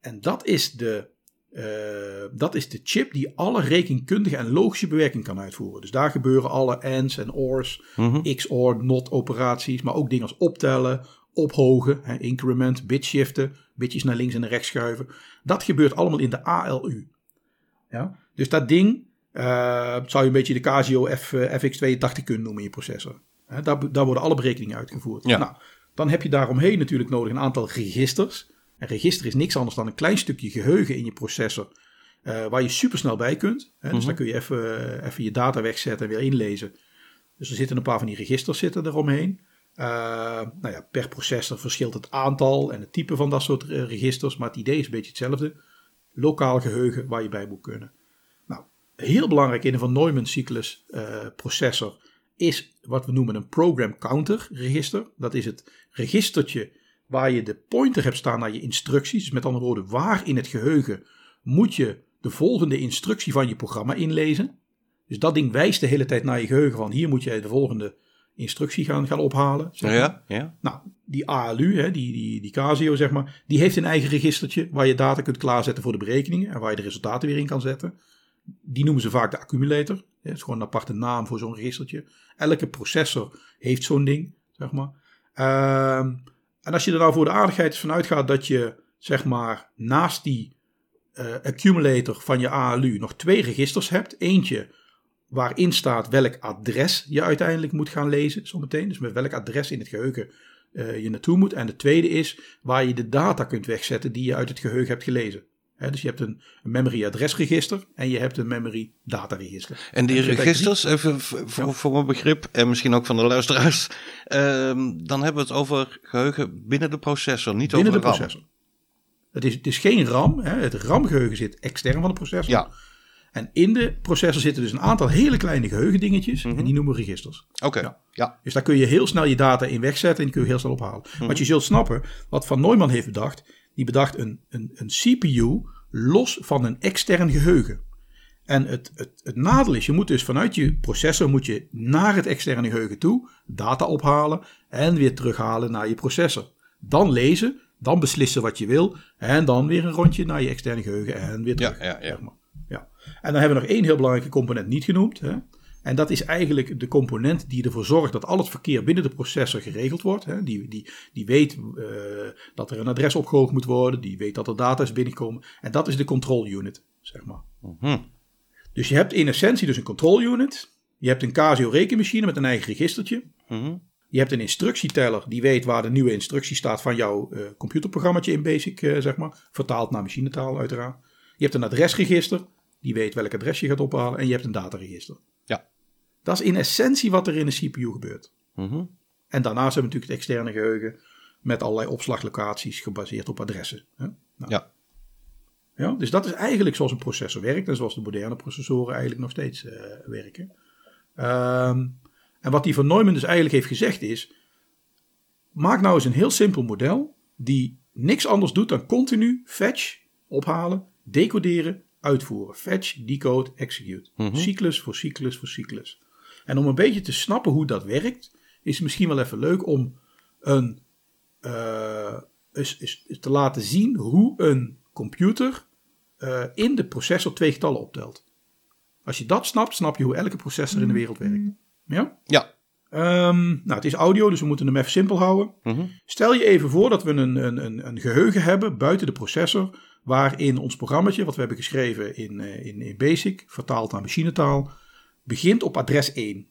En dat is de, eh, dat is de chip die alle rekenkundige en logische bewerking kan uitvoeren. Dus daar gebeuren alle ANDs en ORs, Mhm. XOR, NOT operaties, maar ook dingen als optellen, ophogen, hè, increment, bitshiften, bitjes naar links en naar rechts schuiven. Dat gebeurt allemaal in de ALU. Ja? Dus dat ding eh, zou je een beetje de Casio F, eh, FX82 kunnen noemen in je processor. Daar, daar worden alle berekeningen uitgevoerd. Ja. Nou, dan heb je daaromheen natuurlijk nodig een aantal registers. Een register is niks anders dan een klein stukje geheugen in je processor. eh, waar je supersnel bij kunt. Dus Mhm. dan kun je even, even je data wegzetten en weer inlezen. Dus er zitten een paar van die registers zitten eromheen. Nou ja, per processor verschilt het aantal en het type van dat soort registers. Maar het idee is een beetje hetzelfde. Lokaal geheugen waar je bij moet kunnen. Nou, heel belangrijk in een van Neumann cyclus eh, processor is wat we noemen een program counter register. Dat is het registertje waar je de pointer hebt staan naar je instructies. Dus met andere woorden, waar in het geheugen moet je de volgende instructie van je programma inlezen. Dus dat ding wijst de hele tijd naar je geheugen van hier moet je de volgende instructie gaan, gaan ophalen. zeg maar. Ja, ja. Nou, die ALU, hè, die, die, die Casio zeg maar, die heeft een eigen registertje waar je data kunt klaarzetten voor de berekeningen en waar je de resultaten weer in kan zetten. Die noemen ze vaak de accumulator. Dat is gewoon een aparte naam voor zo'n registertje. Elke processor heeft zo'n ding. zeg maar. Ehm, en als je er nou voor de aardigheid van uitgaat dat je, zeg maar, naast die eh, accumulator van je ALU nog twee registers hebt. Eentje waarin staat welk adres je uiteindelijk moet gaan lezen, zometeen. Dus met welk adres in het geheugen eh, je naartoe moet. En de tweede is waar je de data kunt wegzetten die je uit het geheugen hebt gelezen. Hè, dus je hebt een, memory adresregister en je hebt een memory dataregister. En die En hebt registers, even voor, voor mijn begrip, en misschien ook van de luisteraars, ehm, dan hebben we het over geheugen binnen de processor, niet binnen de over RAM. processor. Het is, het is geen RAM. Hè. Het RAM-geheugen zit extern van de processor. Ja, En in de processor zitten dus een aantal hele kleine geheugendingetjes. Mhm. En die noemen we registers. oké. Ja. Ja. Dus daar kun je heel snel je data in wegzetten en die kun je heel snel ophalen. Mhm. Want je zult snappen, wat Van Neumann heeft bedacht, die bedacht een, een, een CPU los van een extern geheugen. En het, het, het nadeel is, je moet dus vanuit je processor moet je naar het externe geheugen toe, data ophalen en weer terughalen naar je processor. Dan lezen, dan beslissen wat je wil en dan weer een rondje naar je externe geheugen en weer Ja, terug. ja, ja. zeg maar. Ja. En dan hebben we nog één heel belangrijke component niet genoemd. Hè? En dat is eigenlijk de component die ervoor zorgt dat al het verkeer binnen de processor geregeld wordt. Hè? Die, die, die weet eh, dat er een adres opgehoogd moet worden. Die weet dat er data is binnenkomen. En dat is de control unit, zeg maar. Mhm. Dus je hebt in essentie dus een control unit. Je hebt een Casio rekenmachine met een eigen registertje. Mhm. Je hebt een instructieteller die weet waar de nieuwe instructie staat van jouw eh computerprogrammaatje in Basic, eh, zeg maar. Vertaald naar machinetaal uiteraard. Je hebt een adresregister, die weet welk adres je gaat ophalen. En je hebt een dataregister. Ja. Dat is in essentie wat er in een CPU gebeurt. Mhm. En daarnaast hebben we natuurlijk het externe geheugen met allerlei opslaglocaties gebaseerd op adressen. Hè? Nou, Ja. ja, dus dat is eigenlijk zoals een processor werkt en zoals de moderne processoren eigenlijk nog steeds eh, werken. Ehm, en wat die van Neumann dus eigenlijk heeft gezegd is: maak nou eens een heel simpel model die niks anders doet dan continu fetch, ophalen, decoderen, uitvoeren. Fetch, decode, execute. Mhm. Cyclus voor cyclus voor cyclus. En om een beetje te snappen hoe dat werkt, is het misschien wel even leuk om een, eh, eens, eens te laten zien hoe een computer eh, in de processor twee getallen optelt. Als je dat snapt, snap je hoe elke processor in de wereld werkt. Ja? Ja. Ehm, nou, het is audio, dus we moeten hem even simpel houden. Mhm. Stel je even voor dat we een, een, een, een geheugen hebben buiten de processor, waarin ons programmaatje, wat we hebben geschreven in, eh, in, in BASIC, vertaald naar machinetaal, begint op adres 1.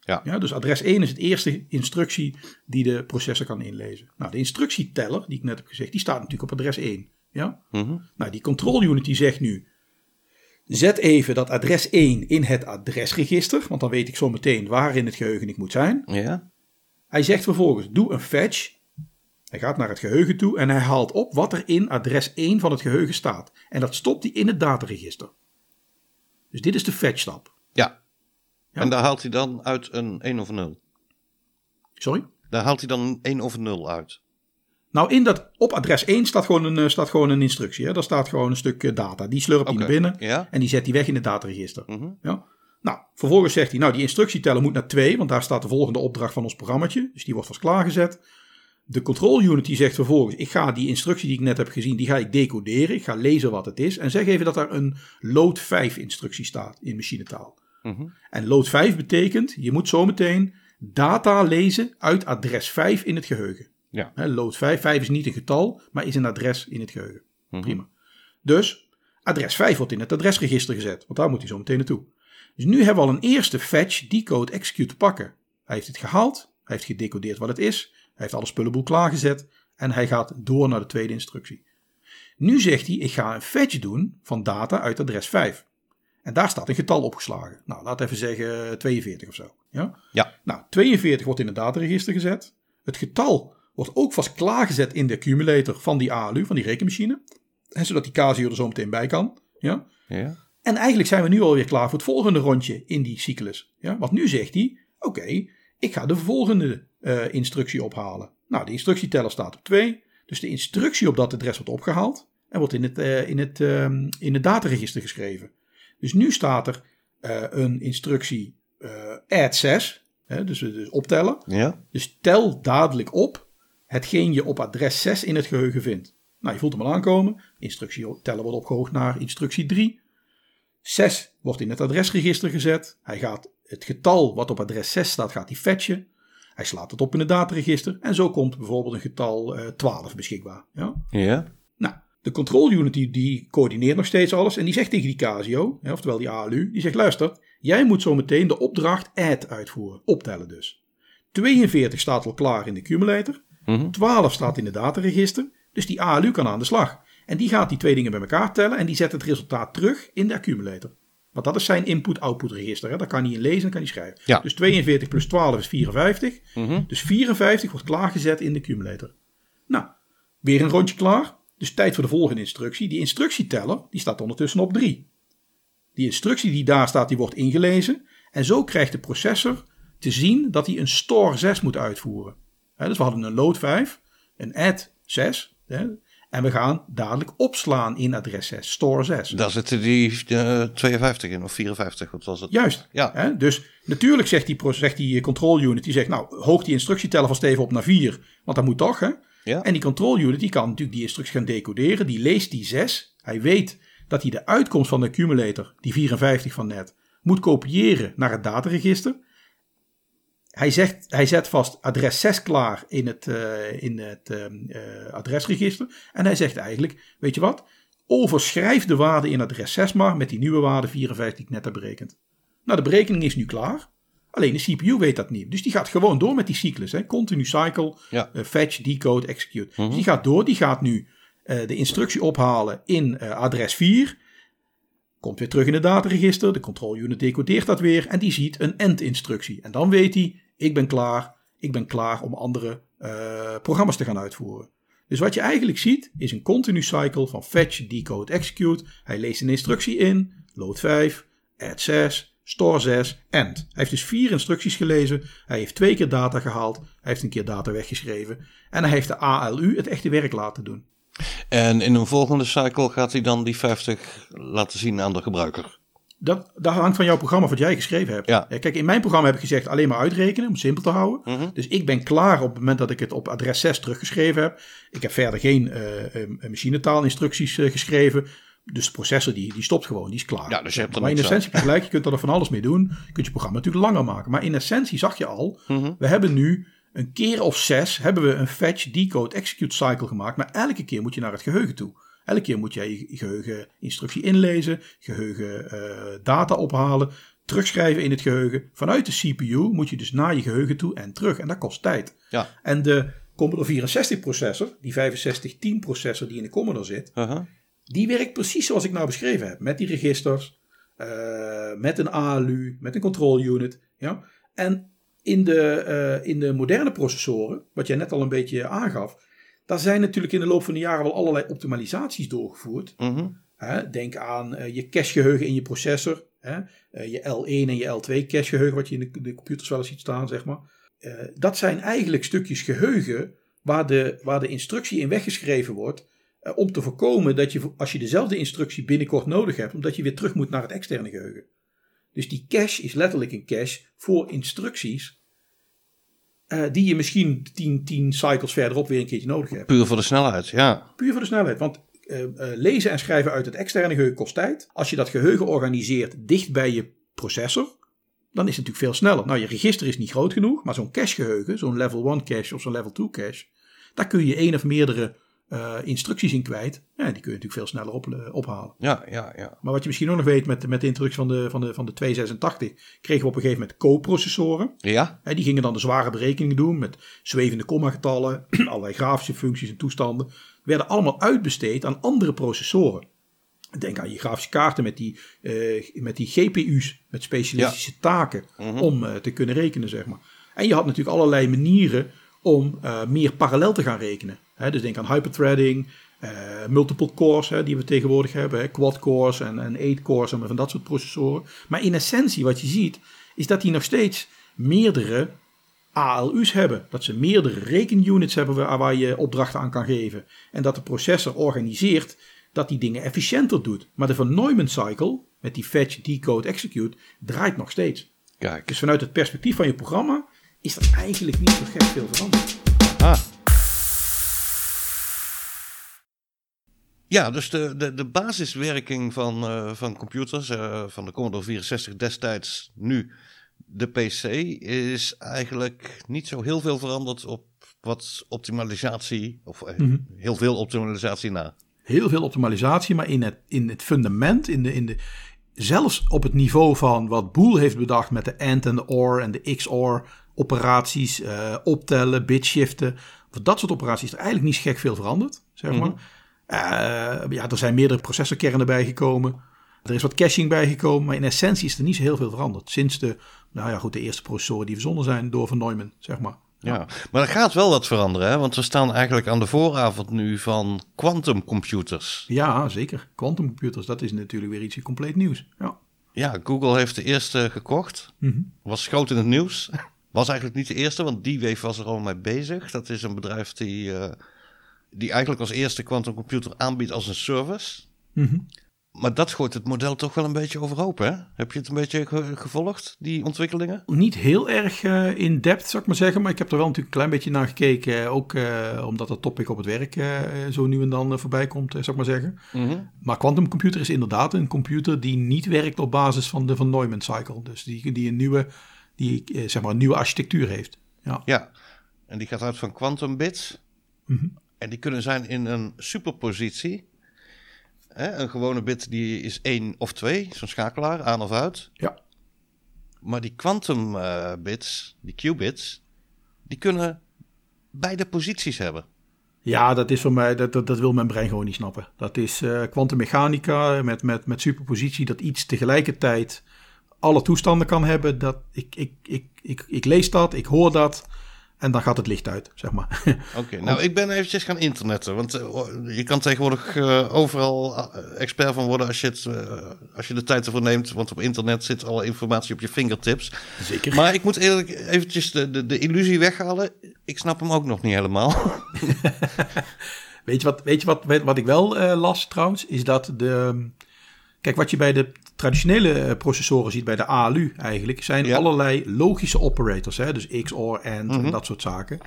Ja. dus adres 1 is het eerste instructie die de processor kan inlezen. Nou, de instructieteller, die ik net heb gezegd, die staat natuurlijk op adres 1. Ja? Mhm. Nou, die control unit die zegt nu, zet even dat adres 1 in het adresregister, want dan weet ik zo meteen waar in het geheugen ik moet zijn. Ja. Hij zegt vervolgens, doe een fetch. Hij gaat naar het geheugen toe en hij haalt op wat er in adres 1 van het geheugen staat. En dat stopt hij in het dataregister. Dus dit is de fetch stap. Ja. Ja. En daar haalt hij dan uit een 1 of een 0. Sorry? Daar haalt hij dan een 1 of een 0 uit. Nou, in dat, op adres 1 staat gewoon een, eh, staat gewoon een instructie. Hè? Daar staat gewoon een stuk eh, data. Die slurpt hij naar binnen Ja. en die zet hij weg in het dataregister. Mhm. Ja? Nou, vervolgens zegt hij, nou die instructieteller moet naar 2, want daar staat de volgende opdracht van ons programmaatje. Dus die wordt vast klaargezet. De control unit die zegt vervolgens, ik ga die instructie die ik net heb gezien, die ga ik decoderen. Ik ga lezen wat het is. En zeg even dat er een load 5 instructie staat in machinetaal. Mhm. En load 5 betekent, je moet zometeen data lezen uit adres 5 in het geheugen. Ja. Load 5, 5 is niet een getal, maar is een adres in het geheugen. Mhm. Prima. Dus adres 5 wordt in het adresregister gezet, want daar moet hij zo meteen naartoe. Dus nu hebben we al een eerste fetch, decode, execute te pakken. Hij heeft het gehaald, hij heeft gedecodeerd wat het is, heeft alle spullenboel klaargezet en hij gaat door naar de tweede instructie. Nu zegt hij, ik ga een fetch doen van data uit adres 5. En daar staat een getal opgeslagen. Nou, laat even zeggen 42 of zo. Ja? Ja. Nou, 42 wordt in het dataregister gezet. Het getal wordt ook vast klaargezet in de accumulator van die ALU, van die rekenmachine. En zodat die Casio er zo meteen bij kan. Ja? Ja. En eigenlijk zijn we nu alweer klaar voor het volgende rondje in die cyclus. Ja? Want nu zegt hij, oké, ik ga de volgende eh, instructie ophalen. Nou, de instructieteller staat op 2. Dus de instructie op dat adres wordt opgehaald. En wordt in het, eh, in het, ehm, in het dataregister geschreven. Dus nu staat er eh, een instructie add 6. Hè, dus, dus optellen. Ja. Dus tel dadelijk op hetgeen je op adres 6 in het geheugen vindt. Nou, je voelt hem al aankomen. Instructie tellen wordt opgehoogd naar instructie 3. 6 wordt in het adresregister gezet. Hij gaat het getal wat op adres 6 staat, gaat hij fetchen. Hij slaat het op in het dataregister en zo komt bijvoorbeeld een getal eh, 12 beschikbaar. Ja? Ja. Nou, de control unit die, die coördineert nog steeds alles en die zegt tegen die Casio, hè, oftewel die ALU, die zegt luister, jij moet zo meteen de opdracht add uitvoeren, optellen dus. 42 staat al klaar in de accumulator, Mhm. 12 staat in het dataregister, dus die ALU kan aan de slag. En die gaat die twee dingen bij elkaar tellen en die zet het resultaat terug in de accumulator. Want dat is zijn input-output register. Hè? Daar kan hij in lezen en kan hij schrijven. Ja. Dus 42 plus 12 is 54. Mhm. Dus 54 wordt klaargezet in de accumulator. Nou, weer een rondje klaar. Dus tijd voor de volgende instructie. Die instructieteller die staat ondertussen op 3. Die instructie die daar staat, die wordt ingelezen. En zo krijgt de processor te zien dat hij een store 6 moet uitvoeren. Hè, dus we hadden een load 5, een add 6. Hè, en we gaan dadelijk opslaan in adres 6, store 6. Daar zitten die eh, 52 in, of 54, wat was het? Juist. Ja. Hè? Dus natuurlijk zegt die, zegt die control unit, die zegt nou hoog die instructieteller van Steven op naar 4, want dat moet toch hè. Ja. En die control unit die kan natuurlijk die instructie gaan decoderen, die leest die 6. Hij weet dat hij de uitkomst van de accumulator, die 54 van net, moet kopiëren naar het dataregister. Hij, zegt, hij zet vast adres 6 klaar in het, eh, in het ehm, eh, adresregister. En hij zegt eigenlijk, weet je wat, overschrijf de waarde in adres 6 maar met die nieuwe waarde 54 die ik net heb berekend. Nou, de berekening is nu klaar. Alleen de CPU weet dat niet. Dus die gaat gewoon door met die cyclus. Hè. Continue cycle, Ja. eh, fetch, decode, execute. Dus die gaat door. Die gaat nu eh, de instructie ophalen in eh, adres 4. Komt weer terug in het dataregister. De control unit decodeert dat weer. En die ziet een end-instructie. En dan weet hij, ik ben klaar. Ik ben klaar om andere eh, programma's te gaan uitvoeren. Dus wat je eigenlijk ziet, is een continue cycle van fetch, decode, execute. Hij leest een instructie in, load 5, add 6, store 6, end. Hij heeft dus vier instructies gelezen. Hij heeft twee keer data gehaald. Hij heeft een keer data weggeschreven. En hij heeft de ALU het echte werk laten doen. En in een volgende cycle gaat hij dan die 50 laten zien aan de gebruiker. Dat, dat hangt van jouw programma wat jij geschreven hebt. Ja. Kijk, in mijn programma heb ik gezegd alleen maar uitrekenen, om het simpel te houden. Mhm. Dus ik ben klaar op het moment dat ik het op adres 6 teruggeschreven heb. Ik heb verder geen eh, machinetaalinstructies eh, geschreven. Dus de processor die, die stopt gewoon, die is klaar. Ja, dus je hebt maar in essentie heb je gelijk, je kunt er van alles mee doen. Je kunt je programma natuurlijk langer maken. Maar in essentie zag je al, Mhm. we hebben nu een keer of zes hebben we een fetch, decode, execute cycle gemaakt. Maar elke keer moet je naar het geheugen toe. Elke keer moet jij je geheugen instructie inlezen, geheugen eh, data ophalen, terugschrijven in het geheugen. Vanuit de CPU moet je dus naar je geheugen toe en terug. En dat kost tijd. Ja. En de Commodore 64 processor, die 6510 processor die in de Commodore zit, Uh-huh. die werkt precies zoals ik nou beschreven heb. Met die registers, eh, met een ALU, met een control unit. Ja? En in de, eh, in de moderne processoren, wat jij net al een beetje aangaf, daar zijn natuurlijk in de loop van de jaren wel allerlei optimalisaties doorgevoerd. Mhm. Hè, denk aan eh, je cachegeheugen in je processor. Hè, eh, je L1 en je L2 cachegeheugen, wat je in de, de computers wel eens ziet staan, zeg maar. Eh, dat zijn eigenlijk stukjes geheugen waar de, waar de instructie in weggeschreven wordt. om te voorkomen dat je, als je dezelfde instructie binnenkort nodig hebt, omdat je weer terug moet naar het externe geheugen. Dus die cache is letterlijk een cache voor instructies. Eh, die je misschien 10, 10 cycles verderop weer een keertje nodig hebt. Puur voor de snelheid, ja. Puur voor de snelheid. Want eh, eh, lezen en schrijven uit het externe geheugen kost tijd. Als je dat geheugen organiseert dicht bij je processor, dan is het natuurlijk veel sneller. Nou, je register is niet groot genoeg, maar zo'n cachegeheugen, zo'n level 1 cache of zo'n level 2 cache, daar kun je één of meerdere eh, instructies in kwijt. Ja, die kun je natuurlijk veel sneller op, eh, ophalen. Ja, ja, ja. Maar wat je misschien ook nog weet met, met de introductie van de, van, de, van de 286, kregen we op een gegeven moment co-processoren. Ja? Hè, die gingen dan de zware berekeningen doen met zwevende kommagetallen, allerlei grafische functies en toestanden. Werden allemaal uitbesteed aan andere processoren. Denk aan je grafische kaarten met die, eh, met die GPU's, met specialistische taken om eh, te kunnen rekenen, zeg maar. En je had natuurlijk allerlei manieren om meer parallel te gaan rekenen. Hè, dus denk aan hyperthreading, eh, multiple cores hè, die we tegenwoordig hebben, hè, quad cores en, en eight cores en van dat soort processoren. Maar in essentie wat je ziet, is dat die nog steeds meerdere ALU's hebben. Dat ze meerdere rekenunits hebben waar, je opdrachten aan kan geven. En dat de processor organiseert dat die dingen efficiënter doet. Maar de Van Neumann cycle, met die fetch, decode, execute, draait nog steeds. Kijk. Dus vanuit het perspectief van je programma is dat eigenlijk niet zo gek veel veranderd. Ah. Ja, dus de, de, de basiswerking van, eh, van computers, eh, van de Commodore 64 destijds, nu, de PC is eigenlijk niet zo heel veel veranderd op wat optimalisatie, of eh, Mhm. heel veel optimalisatie na. Heel veel optimalisatie, maar in het, in het fundament, in de, in de, zelfs op het niveau van wat Boole heeft bedacht met de AND en de OR en de XOR operaties, optellen, bitshiften. Voor dat soort operaties is er eigenlijk niet gek veel veranderd, zeg maar. Eh, ja, er zijn meerdere processorkernen bijgekomen. Er is wat caching bijgekomen, maar in essentie is er niet zo heel veel veranderd. Sinds de, nou ja, goed, de eerste processoren die verzonnen zijn door Van Neumann, zeg maar. Ja, maar er gaat wel wat veranderen, hè? want we staan eigenlijk aan de vooravond nu van quantumcomputers. Ja, zeker. Quantumcomputers, dat is natuurlijk weer iets compleet nieuws. Ja. Ja, Google heeft de eerste gekocht. Mhm. Was groot in het nieuws. Was eigenlijk niet de eerste, want D-Wave was er al mee bezig. Dat is een bedrijf die, eh, die eigenlijk als eerste quantumcomputer aanbiedt als een service. Mhm. Maar dat gooit het model toch wel een beetje overhoop, hè? Heb je het een beetje ge- gevolgd, die ontwikkelingen? Niet heel erg eh, in depth, zou ik maar zeggen. Maar ik heb er wel natuurlijk een klein beetje naar gekeken. eh, Ook eh, omdat dat topic op het werk zo nu en dan voorbij komt, zou ik maar zeggen. Maar quantumcomputer is inderdaad een computer die niet werkt op basis van de Van Neumann cycle. Dus die, die een nieuwe, die, zeg maar een nieuwe architectuur heeft. Ja. Ja, en die gaat uit van quantum bits. Mhm. En die kunnen zijn in een superpositie. Hè, een gewone bit die is 1 of 2, zo'n schakelaar, aan of uit. Ja. Maar die quantum eh, bits, die qubits, die kunnen beide posities hebben. Ja, dat is voor mij, dat, dat, dat wil mijn brein gewoon niet snappen. Dat is eh kwantummechanica met, met, met superpositie, dat iets tegelijkertijd alle toestanden kan hebben. Dat, ik, ik, ik, ik, ik lees dat, ik hoor dat en dan gaat het licht uit, zeg maar. Oké, nou ik ben eventjes gaan internetten. Want eh, je kan tegenwoordig eh, overal eh, expert van worden als je, het, als je de tijd ervoor neemt. Want op internet zit alle informatie op je fingertips. Zeker. Maar ik moet eerlijk eventjes de, de, de illusie weghalen. Ik snap hem ook nog niet helemaal. Weet je wat, weet je wat, wat ik wel eh, las trouwens? Is dat de. Kijk, wat je bij de traditionele eh, processoren ziet, bij de ALU eigenlijk, zijn Ja. allerlei logische operators. Hè? Dus XOR, AND en dat soort zaken.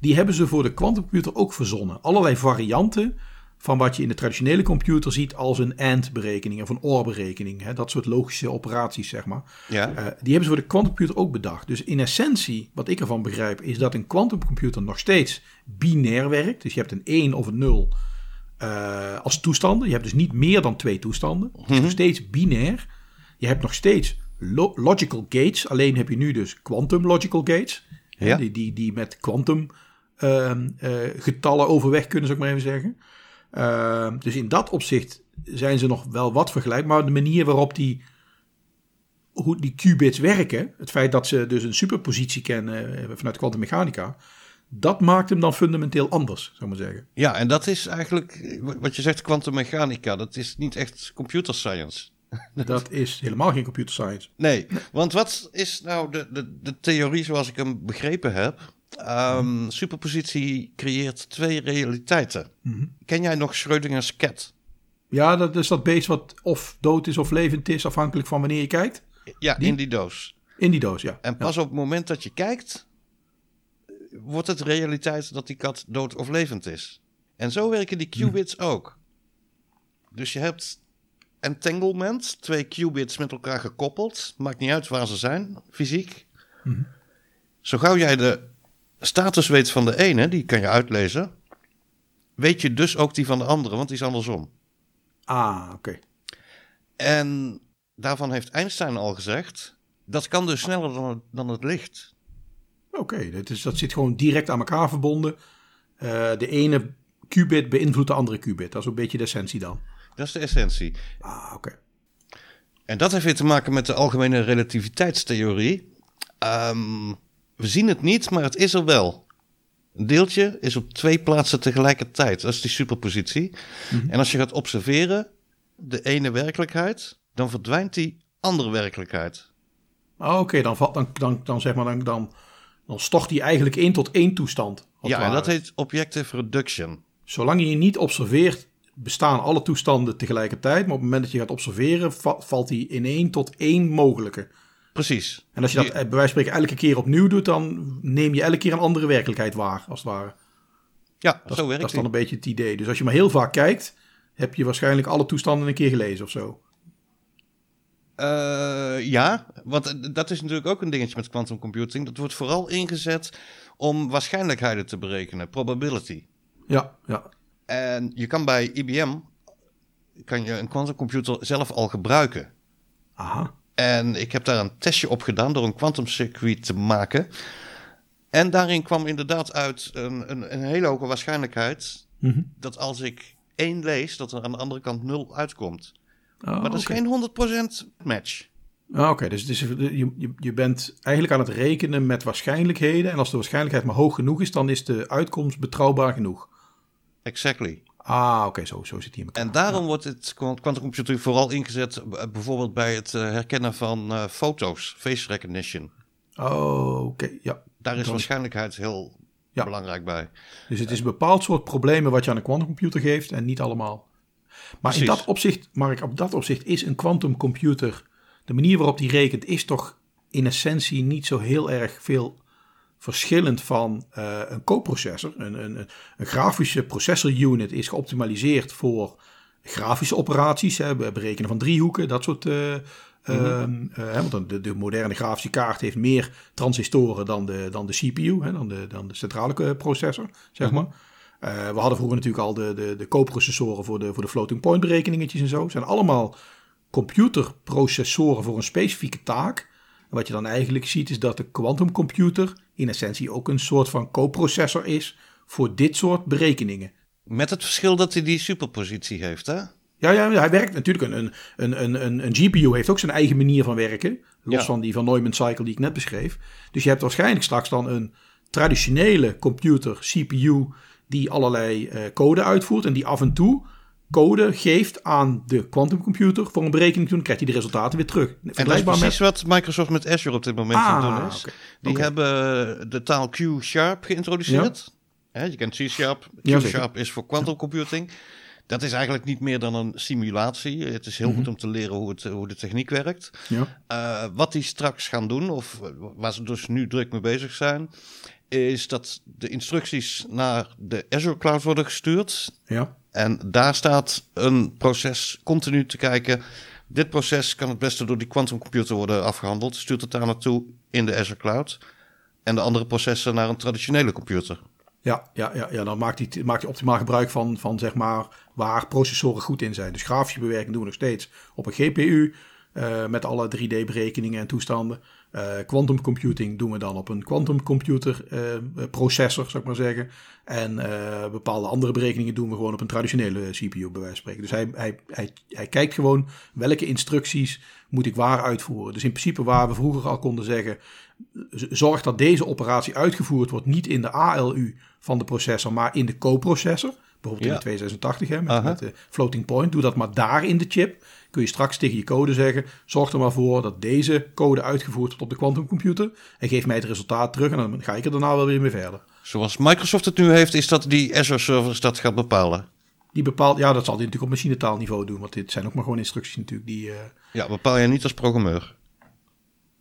Die hebben ze voor de quantumcomputer ook verzonnen. Allerlei varianten van wat je in de traditionele computer ziet als een AND-berekening of een OR-berekening. Hè? Dat soort logische operaties, zeg maar. Ja, Eh, die hebben ze voor de quantumcomputer ook bedacht. Dus in essentie, wat ik ervan begrijp, is dat een quantumcomputer nog steeds binair werkt. Dus je hebt een 1 of een 0 eh, als toestanden. Je hebt dus niet meer dan twee toestanden. Het is nog steeds binair. Je hebt nog steeds lo- logical gates. Alleen heb je nu dus quantum logical gates. Ja. Die, die, die met quantum ehm, eh, getallen overweg kunnen, zou ik maar even zeggen. Ehm, dus in dat opzicht zijn ze nog wel wat vergelijkbaar. Maar de manier waarop die hoe die qubits werken, het feit dat ze dus een superpositie kennen eh, vanuit kwantummechanica, dat maakt hem dan fundamenteel anders, zou ik maar zeggen. ja, en dat is eigenlijk wat je zegt, kwantummechanica. Dat is niet echt computer science. Dat is helemaal geen computer science. Nee, want wat is nou de, de, de theorie zoals ik hem begrepen heb? Ehm, superpositie creëert twee realiteiten. Ken jij nog Schrödinger's cat? Ja, dat is dat beest wat of dood is of levend is, afhankelijk van wanneer je kijkt. Ja, Die? in die doos. In die doos, ja. En pas op het moment dat je kijkt, wordt het realiteit dat die kat dood of levend is. En zo werken die qubits ook. Dus je hebt entanglement, twee qubits met elkaar gekoppeld. Maakt niet uit waar ze zijn, fysiek. Zo gauw jij de status weet van de ene, die kan je uitlezen, weet je dus ook die van de andere, want die is andersom. Ah, oké. En daarvan heeft Einstein al gezegd, dat kan dus sneller dan het, dan het licht. Oké, dat, is- dat zit gewoon direct aan elkaar verbonden. Eh, de ene qubit beïnvloedt de andere qubit. Dat is een beetje de essentie dan. Dat is de essentie. Ah, oké. En dat heeft weer te maken met de algemene relativiteitstheorie. Ehm, we zien het niet, maar het is er wel. Een deeltje is op twee plaatsen tegelijkertijd. Dat is die superpositie. En als je gaat observeren, de ene werkelijkheid, dan verdwijnt die andere werkelijkheid. Ah, Oké, dan, valt- dan, dan, dan zeg maar, dan, dan, dan stort hij eigenlijk één tot één toestand. Ja, en dat heet objective reduction. Zolang je niet observeert, bestaan alle toestanden tegelijkertijd. Maar op het moment dat je gaat observeren, va- valt die in één tot één mogelijke. Precies. En als je dat eh, bij wijze van spreken elke keer opnieuw doet, dan neem je elke keer een andere werkelijkheid waar, als het ware. Ja, Dat, zo werkt dat is dan een beetje het idee. Dus als je maar heel vaak kijkt, heb je waarschijnlijk alle toestanden een keer gelezen of zo. Uh, ja, want dat is natuurlijk ook een dingetje met quantum computing. Dat wordt vooral ingezet om waarschijnlijkheden te berekenen, probability. Ja, ja. En je kan bij IBM kan je een quantumcomputer zelf al gebruiken. Aha. En ik heb daar een testje op gedaan door een quantumcircuit te maken. En daarin kwam inderdaad uit een, een, een hele hoge waarschijnlijkheid Mhm. dat als ik één lees, dat er aan de andere kant nul uitkomt. Oh, maar dat is geen 100% match. Ah, Oké, dus je, je, bent eigenlijk aan het rekenen met waarschijnlijkheden. En als de waarschijnlijkheid maar hoog genoeg is, dan is de uitkomst betrouwbaar genoeg. Exactly. Ah, oké, zo, zo zit hij in elkaar. En daarom wordt het quantum computing vooral ingezet, eh, bijvoorbeeld bij het eh, herkennen van eh, foto's, face recognition. Oh, oké, ja. Daar is Dan- waarschijnlijkheid heel Ja. belangrijk bij. Dus het is een bepaald soort problemen wat je aan een quantumcomputer geeft en niet allemaal. Maar in dat opzicht, Mark, op dat opzicht is een quantumcomputer, de manier waarop die rekent, is toch in essentie niet zo heel erg veel verschillend van eh, een coprocessor. Een, een, een, grafische processor unit is geoptimaliseerd voor grafische operaties, hè, be- berekenen van driehoeken, dat soort. eh, ehm, eh, want de, de moderne grafische kaart heeft meer transistoren dan de, dan de CPU, hè, dan, de, dan de centrale processor, zeg maar. Eh, we hadden vroeger natuurlijk al de, de, de co-processoren voor de, voor de floating point berekeningetjes en zo. Het zijn allemaal computerprocessoren voor een specifieke taak. En wat je dan eigenlijk ziet is dat de quantumcomputer in essentie ook een soort van coprocessor is voor dit soort berekeningen. Met het verschil dat hij die superpositie heeft, hè? Ja, ja, hij werkt natuurlijk. Een, een, een, een, een GPU heeft ook zijn eigen manier van werken. Los Ja. van die van Neumann cycle die ik net beschreef. Dus je hebt waarschijnlijk straks dan een traditionele computer, CPU, die allerlei eh, code uitvoert. En die af en toe code geeft aan de quantumcomputer voor een berekening. Toen krijgt hij de resultaten weer terug. En dat is precies met... wat Microsoft met Azure op dit moment aan het Ah, doen is. Die hebben de taal Q-sharp geïntroduceerd. Je kent C-sharp. Ja, Q-sharp is voor quantum computing. Dat is eigenlijk niet meer dan een simulatie. Het is heel goed om te leren hoe, het, hoe de techniek werkt. Ja. Eh, wat die straks gaan doen, of eh, waar ze dus nu druk mee bezig zijn, is dat de instructies naar de Azure Cloud worden gestuurd. Ja. En daar staat een proces continu te kijken. Dit proces kan het beste door die quantumcomputer worden afgehandeld. Stuurt het daar naartoe in de Azure Cloud. En de andere processen naar een traditionele computer. Ja, ja, ja, ja, dan maakt hij, maakt hij optimaal gebruik van, van zeg maar waar processoren goed in zijn. Dus grafische bewerking doen we nog steeds op een GPU eh, met alle 3D-berekeningen en toestanden. Eh quantum computing doen we dan op een quantum computer eh, processor, zou ik maar zeggen. En eh, bepaalde andere berekeningen doen we gewoon op een traditionele CPU, bij wijze van spreken. Dus hij, hij, hij, hij kijkt gewoon welke instructies moet ik waar uitvoeren. Dus in principe waar we vroeger al konden zeggen, zorg dat deze operatie uitgevoerd wordt niet in de ALU van de processor, maar in de coprocessor. Bijvoorbeeld Ja. in de 286 hè, met, met de floating point. Doe dat maar daar in de chip. Kun je straks tegen je code zeggen, zorg er maar voor dat deze code uitgevoerd wordt op de quantumcomputer. En geef mij het resultaat terug en dan ga ik er daarna wel weer mee verder. Zoals Microsoft het nu heeft, is dat die Azure servers dat gaat bepalen. Die bepaalt, ja, dat zal hij natuurlijk op machinetaalniveau doen. Want dit zijn ook maar gewoon instructies natuurlijk die... eh, Ja, bepaal je niet als programmeur.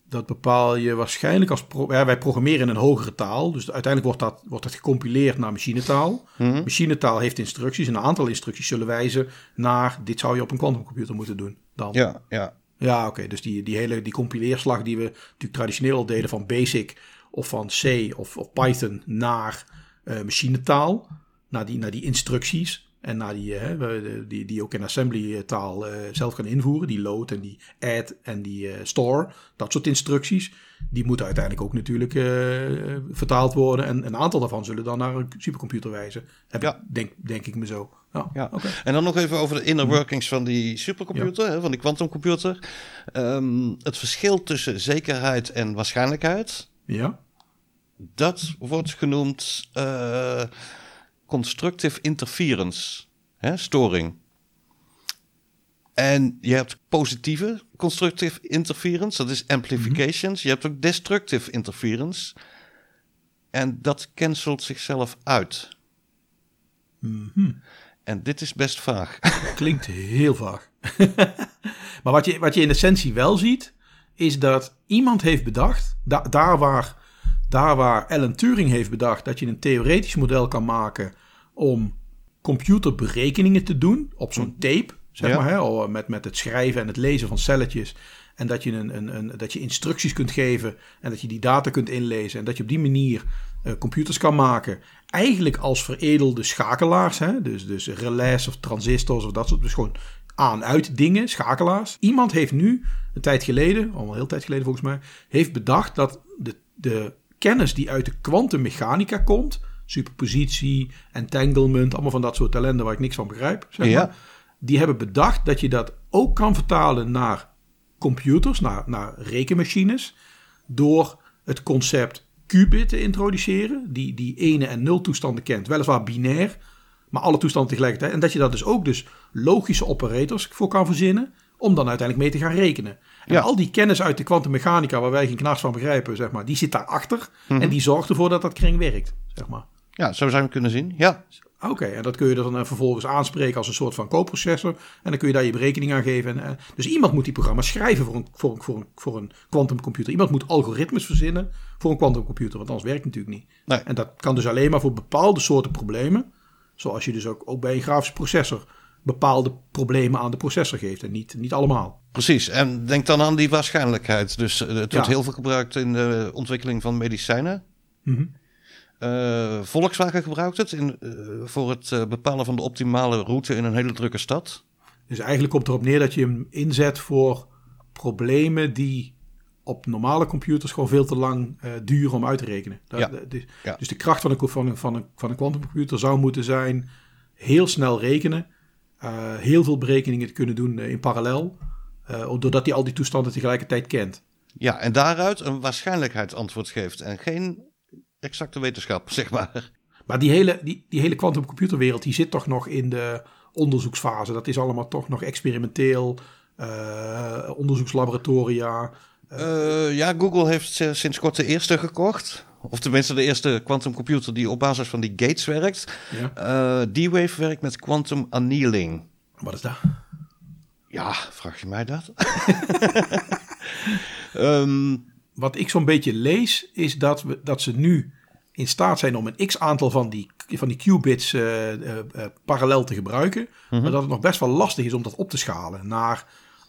Dat bepaal je waarschijnlijk als. Pro ja, wij programmeren in een hogere taal. Dus uiteindelijk wordt dat, wordt dat gecompileerd naar machinetaal. Mhm. Machinetaal heeft instructies. En een aantal instructies zullen wijzen naar. Dit zou je op een quantumcomputer moeten doen. Dan. Ja, ja. Ja, oké. Dus die, die hele die compileerslag die we natuurlijk traditioneel al deden van Basic of van C of, of Python naar eh, machinetaal. Naar die, naar die instructies. En naar die, eh, die, die ook in assembly taal eh, zelf gaan invoeren. Die load en die add en die eh, store. Dat soort instructies. Die moeten uiteindelijk ook natuurlijk vertaald worden. En een aantal daarvan zullen dan naar een supercomputer wijzen. Heb Ja. ik, denk, denk ik me zo. Ja, Ja. En dan nog even over de inner workings van die supercomputer, hè, van die quantumcomputer. Ehm, het verschil tussen zekerheid en waarschijnlijkheid, Ja. dat wordt genoemd constructive interference, hè, storing. En je hebt positieve constructive interference, dat is amplifications. Je hebt ook destructive interference. En dat cancelt zichzelf uit. Mhm. En dit is best vaag. Klinkt heel vaag. maar wat je, wat je in essentie wel ziet, is dat iemand heeft bedacht, da- daar, waar, daar waar Alan Turing heeft bedacht dat je een theoretisch model kan maken om computerberekeningen te doen op zo'n tape, zeg Ja. maar, hè, al met, met het schrijven en het lezen van celletjes. En dat je, een, een, een, dat je instructies kunt geven en dat je die data kunt inlezen. En dat je op die manier eh, computers kan maken. Eigenlijk als veredelde schakelaars. Hè? Dus, dus relais of transistors of dat soort. Dus gewoon aan-uit dingen, schakelaars. Iemand heeft nu, een tijd geleden, al een heel tijd geleden volgens mij, heeft bedacht dat de, de kennis die uit de kwantummechanica komt, superpositie, entanglement, allemaal van dat soort ellende waar ik niks van begrijp, zeg Ja. maar, die hebben bedacht dat je dat ook kan vertalen naar computers, naar, naar rekenmachines, door het concept qubit te introduceren, die, die ene en nul toestanden kent, weliswaar binair, maar alle toestanden tegelijkertijd. En dat je daar dus ook dus logische operators voor kan verzinnen, om dan uiteindelijk mee te gaan rekenen. En Ja. al die kennis uit de kwantummechanica, waar wij geen knars van begrijpen, zeg maar, die zit daarachter. En die zorgt ervoor dat dat kring werkt, zeg maar. Ja, zo zou je hem kunnen zien. Ja, Oké, en dat kun je dan eh, vervolgens aanspreken als een soort van coprocessor. En dan kun je daar je berekening aan geven. En, eh, dus iemand moet die programma's schrijven voor een, voor, een- voor, een, voor een quantumcomputer. Iemand moet algoritmes verzinnen voor een quantumcomputer. Want anders werkt het natuurlijk niet. Nee. En dat kan dus alleen maar voor bepaalde soorten problemen. Zoals je dus ook, ook bij een grafische processor bepaalde problemen aan de processor geeft. En niet, niet allemaal. precies. En denk dan aan die waarschijnlijkheid. Dus eh, het wordt Ja. heel veel gebruikt in de ontwikkeling van medicijnen. Mhm. Eh, Volkswagen gebruikt het in, eh, voor het bepalen van de optimale route in een hele drukke stad. Dus eigenlijk komt erop neer dat je hem inzet voor problemen die op normale computers gewoon veel te lang eh, duren om uit te rekenen. Dat- Ja. dat- dus, Ja. dus de kracht van een, van, een, van, een, van een quantumcomputer zou moeten zijn heel snel rekenen, heel veel berekeningen te kunnen doen eh, in parallel, eh, doordat hij al die toestanden tegelijkertijd kent. Ja, en daaruit een waarschijnlijkheidsantwoord geeft. En geen exacte wetenschap, zeg maar. Maar die hele, die, die hele die zit toch nog in de onderzoeksfase. Dat is allemaal toch nog experimenteel, eh, onderzoekslaboratoria. Eh, ja, Google heeft eh, sinds kort de eerste gekocht. Of tenminste de eerste quantumcomputer die op basis van die gates werkt. Ja. Eh, D-Wave werkt met quantum annealing. Wat is dat? Ja, vraag je mij dat? Ehm, wat ik zo'n beetje lees, is dat, we, dat ze nu in staat zijn om een x aantal van die, van die qubits eh, eh, parallel te gebruiken. Maar dat het nog best wel lastig is om dat op te schalen naar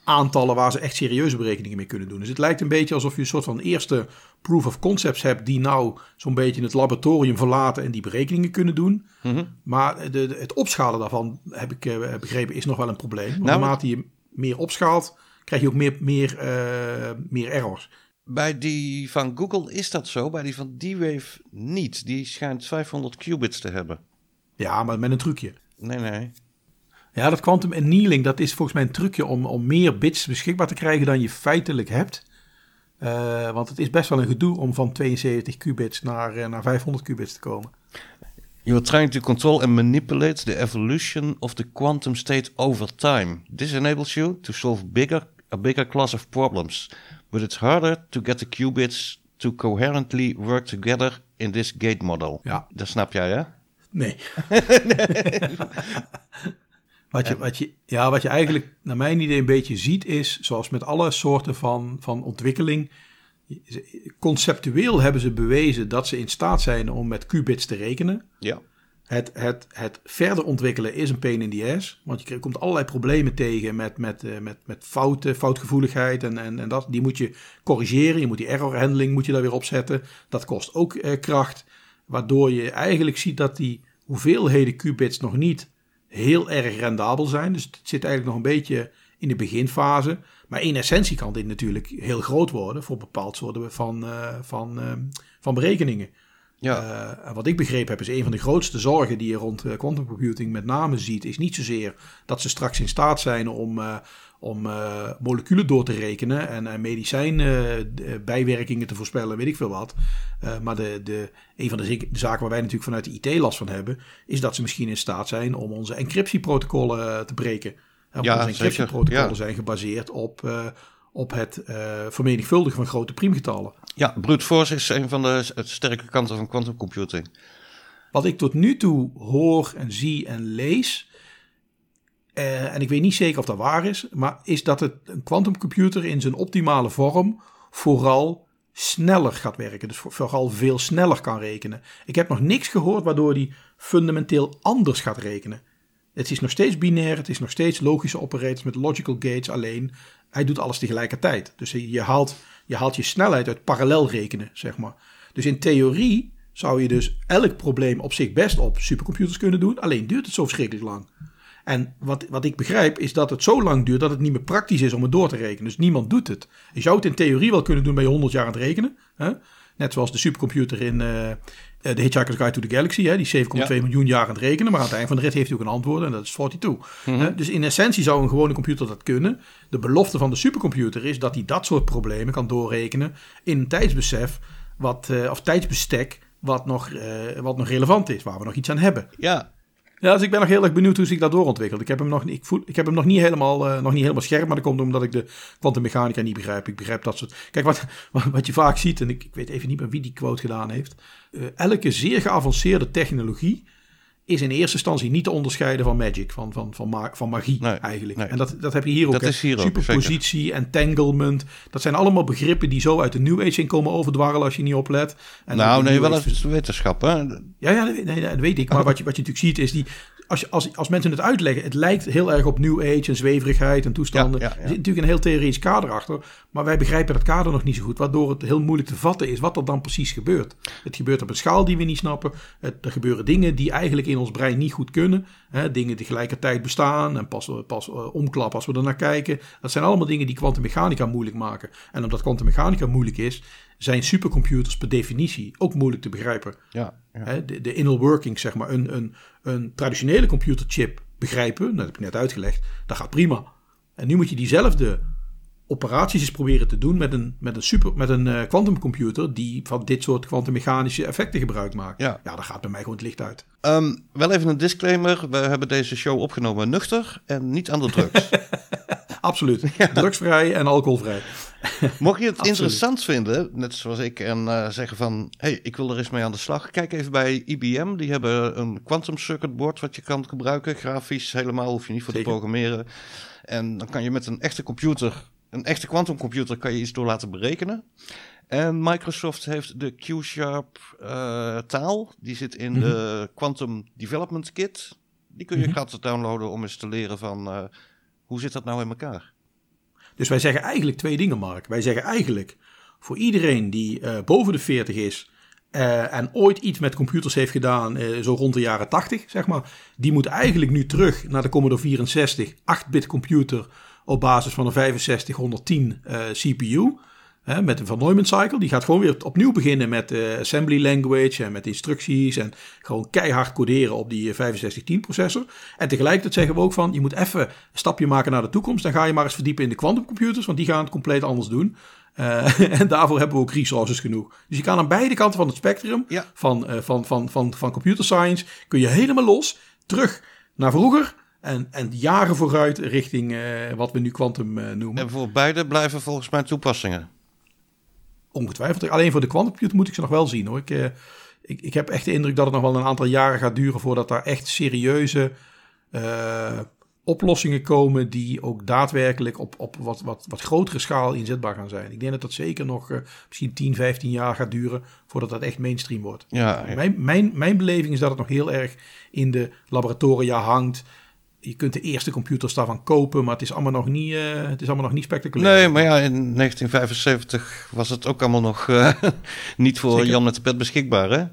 aantallen waar ze echt serieuze berekeningen mee kunnen doen. Dus het lijkt een beetje alsof je een soort van eerste proof of concepts hebt die nou zo'n beetje het laboratorium verlaten en die berekeningen kunnen doen. Maar de, de- het opschalen daarvan, heb ik eh, begrepen, is nog wel een probleem. Want Nou, naarmate je meer opschaalt, krijg je ook meer, meer, eh, meer errors. bij die van Google is dat zo, bij die van D-Wave niet. Die schijnt 500 qubits te hebben. Ja, maar met een trucje. Nee, nee. Ja, dat quantum annealing, dat is volgens mij een trucje om, om meer bits beschikbaar te krijgen dan je feitelijk hebt. Eh, want het is best wel een gedoe om van 72 qubits naar, eh, naar 500 qubits te komen. You are trying to control and manipulate the evolution of the quantum state over time. This enables you to solve bigger, a bigger class of problems. But it's harder to get the qubits to coherently work together in this gate model. Ja. Dat snap jij, hè? Nee. wat, je, wat, je, ja, wat je eigenlijk naar mijn idee een beetje ziet is, zoals met alle soorten van, van ontwikkeling, conceptueel hebben ze bewezen dat ze in staat zijn om met qubits te rekenen. Ja. Het, het, het verder ontwikkelen is een pain in the ass. Want je komt allerlei problemen tegen met, met, eh, met, met fouten, foutgevoeligheid en, en, en dat. Die moet je corrigeren. Je moet die error handling moet je daar weer opzetten. Dat kost ook eh, kracht. Waardoor je eigenlijk ziet dat die hoeveelheden qubits nog niet heel erg rendabel zijn. Dus het zit eigenlijk nog een beetje in de beginfase. Maar in essentie kan dit natuurlijk heel groot worden voor bepaald soorten van, eh, van, eh, van berekeningen. Ja. Eh, wat ik begrepen heb, is een van de grootste zorgen die je rond quantum computing met name ziet, is niet zozeer dat ze straks in staat zijn om, om eh, moleculen door te rekenen en, en medicijnbijwerkingen te voorspellen, weet ik veel wat. Eh, maar de, de, een van de, zaken waar wij natuurlijk vanuit de IT last van hebben, is dat ze misschien in staat zijn om onze encryptieprotocollen eh, te breken. En Ja, onze encryptieprotocollen ja. zijn gebaseerd op, eh, op het eh, vermenigvuldigen van grote priemgetallen. ja, brute force is een van de sterke kanten van quantum computing. Wat ik tot nu toe hoor en zie en lees, eh, en ik weet niet zeker of dat waar is, maar is dat het een quantumcomputer in zijn optimale vorm vooral sneller gaat werken. Dus voor- vooral veel sneller kan rekenen. Ik heb nog niks gehoord waardoor die fundamenteel anders gaat rekenen. Het is nog steeds binair, het is nog steeds logische operators met logical gates. Alleen, hij doet alles tegelijkertijd. Dus je haalt je, haalt je snelheid uit parallel rekenen, zeg maar. Dus in theorie zou je dus elk probleem op zich best op supercomputers kunnen doen. Alleen duurt het zo verschrikkelijk lang. En wat, wat ik begrijp is dat het zo lang duurt dat het niet meer praktisch is om het door te rekenen. Dus niemand doet het. Je zou het in theorie wel kunnen doen bij je 100 jaar aan het rekenen. Hè? Net zoals de supercomputer in uh, The Hitchhiker's Guide to the Galaxy. Hè? Die 7,2 miljoen jaar aan het rekenen. Maar aan het eind van de rit heeft hij ook een antwoord en dat is 42. Mm Dus in essentie zou een gewone computer dat kunnen. De belofte van de supercomputer is dat hij dat soort problemen kan doorrekenen in een tijdsbesef wat, uh, of tijdsbestek wat nog, uh, wat nog relevant is, waar we nog iets aan hebben. Ja, ja, dus ik ben nog heel erg benieuwd hoe zich dat doorontwikkelt. Ik heb hem nog, ik voel, ik heb hem nog, niet helemaal, uh, nog niet helemaal scherp, maar dat komt omdat ik de kwantummechanica niet begrijp. Ik begrijp dat soort... Kijk, wat, wat je vaak ziet, en ik, weet even niet meer wie die quote gedaan heeft. Uh, elke zeer geavanceerde technologie is in eerste instantie niet te onderscheiden van magic, van, van, van, ma van magie nee, eigenlijk. Nee. En dat, dat heb je hier ook. Dat is hier Superpositie, entanglement. Dat zijn allemaal begrippen die zo uit de New Age in komen overdwarrelen als je niet oplet. En nou, nee, wel eens wetenschap, hè? Ja, ja nee, nee, dat weet ik. Maar wat je, wat je natuurlijk ziet is die als, je, als, als mensen het uitleggen, het lijkt heel erg op New Age en zweverigheid en toestanden. Ja, ja, ja. Er zit natuurlijk een heel theoretisch kader achter. Maar wij begrijpen dat kader nog niet zo goed. Waardoor het heel moeilijk te vatten is wat er dan precies gebeurt. Het gebeurt op een schaal die we niet snappen. Het, er gebeuren dingen die eigenlijk in ons brein niet goed kunnen. Hè, dingen die tegelijkertijd bestaan en pas, pas uh, omklappen als we er naar kijken. Dat zijn allemaal dingen die kwantummechanica moeilijk maken. En omdat kwantummechanica moeilijk is, zijn supercomputers per definitie ook moeilijk te begrijpen. Ja, ja. Hè, de, de inner workings, zeg maar, een, een, een traditionele computerchip begrijpen, dat heb ik net uitgelegd, dat gaat prima. En nu moet je diezelfde operaties eens proberen te doen met een, met een, super, met een quantumcomputer die van dit soort kwantummechanische effecten gebruik maakt. Ja. ja, daar gaat bij mij gewoon het licht uit. Um, wel even een disclaimer. We hebben deze show opgenomen nuchter en niet aan de drugs. Absoluut. Ja. Drugsvrij en alcoholvrij. Mocht je het interessant vinden, net zoals ik, en uh, zeggen van... hey, ik wil er eens mee aan de slag. Kijk even bij IBM. Die hebben een quantum circuit board wat je kan gebruiken. Grafisch helemaal, hoef je niet voor Zeker. te programmeren. En dan kan je met een echte computer... Een echte quantumcomputer kan je iets door laten berekenen. En Microsoft heeft de Q-Sharp uh, taal. Die zit in mm -hmm. de Quantum Development Kit. Die kun je mm -hmm. gratis downloaden om eens te leren van... Uh, hoe zit dat nou in elkaar? Dus wij zeggen eigenlijk twee dingen, Mark. Wij zeggen eigenlijk voor iedereen die uh, boven de 40 is en ooit iets met computers heeft gedaan, zo rond de jaren 80, zeg maar, die moet eigenlijk nu terug naar de Commodore 64 8-bit computer op basis van een 6510 CPU. Hè, met een Van Neumann cycle. Die gaat gewoon weer opnieuw beginnen met uh, assembly language en met instructies. En gewoon keihard coderen op die 6510 processor. En tegelijkertijd zeggen we ook van, je moet even een stapje maken naar de toekomst. Dan ga je maar eens verdiepen in de quantumcomputers, want die gaan het compleet anders doen. Uh, en daarvoor hebben we ook resources genoeg. Dus je kan aan beide kanten van het spectrum ja. van, van, van, van, van computer science, kun je helemaal los terug naar vroeger. En, en jaren vooruit richting wat we nu quantum noemen. En voor beide blijven volgens mij toepassingen. Ongetwijfeld. Alleen voor de quantumcomputer moet ik ze nog wel zien hoor. Ik, uh, ik, ik heb echt de indruk dat het nog wel een aantal jaren gaat duren voordat daar echt serieuze oplossingen komen die ook daadwerkelijk op, op wat, wat, wat grotere schaal inzetbaar gaan zijn. Ik denk dat dat zeker nog uh, misschien 10, 15 jaar gaat duren voordat dat echt mainstream wordt. Ja, ja. Mijn, mijn, mijn beleving is dat het nog heel erg in de laboratoria hangt. Je kunt de eerste computers daarvan kopen, maar het is allemaal nog niet, uh, het is allemaal nog niet spectaculair. Nee, maar ja, in 1975 was het ook allemaal nog uh, niet voor Zeker. Jan met de pet beschikbaar, hè?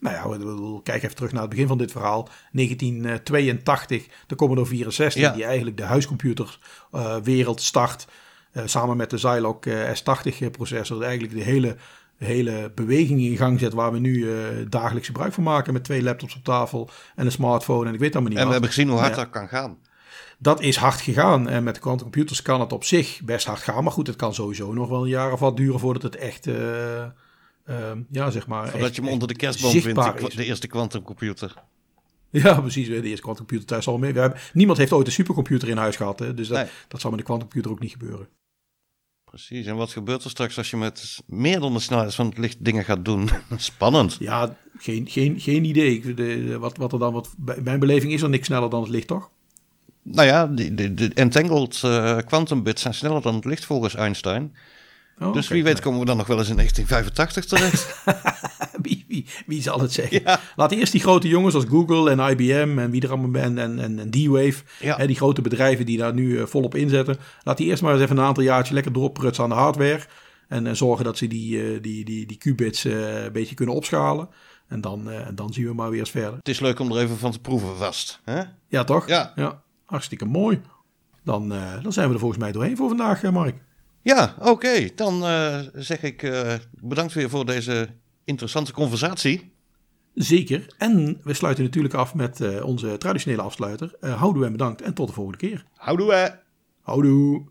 Nou ja, kijk even terug naar het begin van dit verhaal. 1982, de Commodore 64, Ja. die eigenlijk de huiscomputerwereld start. eh, samen met de Zilog eh, S80 processor. Eigenlijk de hele, hele beweging in gang zet waar we nu eh, dagelijks gebruik van maken. Met twee laptops op tafel en een smartphone en ik weet allemaal niet En we wat. hebben gezien hoe hard Ja. dat kan gaan. Dat is hard gegaan. En met de quantumcomputers kan het op zich best hard gaan. Maar goed, het kan sowieso nog wel een jaar of wat duren voordat het echt... eh, eh, ja, zeg maar. Voordat echt- je hem onder de kerstboom vindt, de, de eerste quantumcomputer. Ja, precies. De eerste quantumcomputer thuis al mee. We hebben, niemand heeft ooit een supercomputer in huis gehad. Hè? Dus dat, Nee. dat zal met de quantumcomputer ook niet gebeuren. Precies, en wat gebeurt er straks als je met meer dan de snelheid van het licht dingen gaat doen? Spannend. Ja, geen, geen, geen idee. Ik- De, de- wat, wat er dan, wat, bij mijn beleving is er niks sneller dan het licht, toch? Nou ja, de, de, de entangled eh, quantum bits zijn sneller dan het licht volgens Einstein. Oh, dus wie weet komen we dan nog wel eens in 1985 terecht. wie, wie wie, zal het zeggen? Ja. Laat eerst die grote jongens als Google en IBM en wie er allemaal en, en, en, en D-Wave, Ja. hè, die grote bedrijven die daar nu eh, volop inzetten, laat die eerst maar eens even een aantal jaartjes lekker doorprutsen aan de hardware. En, eh, zorgen dat ze die, eh, die, die, die qubits een beetje kunnen opschalen. En dan, en dan zien we maar weer eens verder. Het is leuk om er even van te proeven vast. Hè? Ja, toch? Ja. hartstikke mooi. Dan, dan zijn we er volgens mij doorheen voor vandaag, Mark. Ja, oké. Dan eh, zeg ik eh, bedankt weer voor deze interessante conversatie. Zeker. En we sluiten natuurlijk af met eh, onze traditionele afsluiter. Houdoe en bedankt en tot de volgende keer. Houdoe! Houdoe.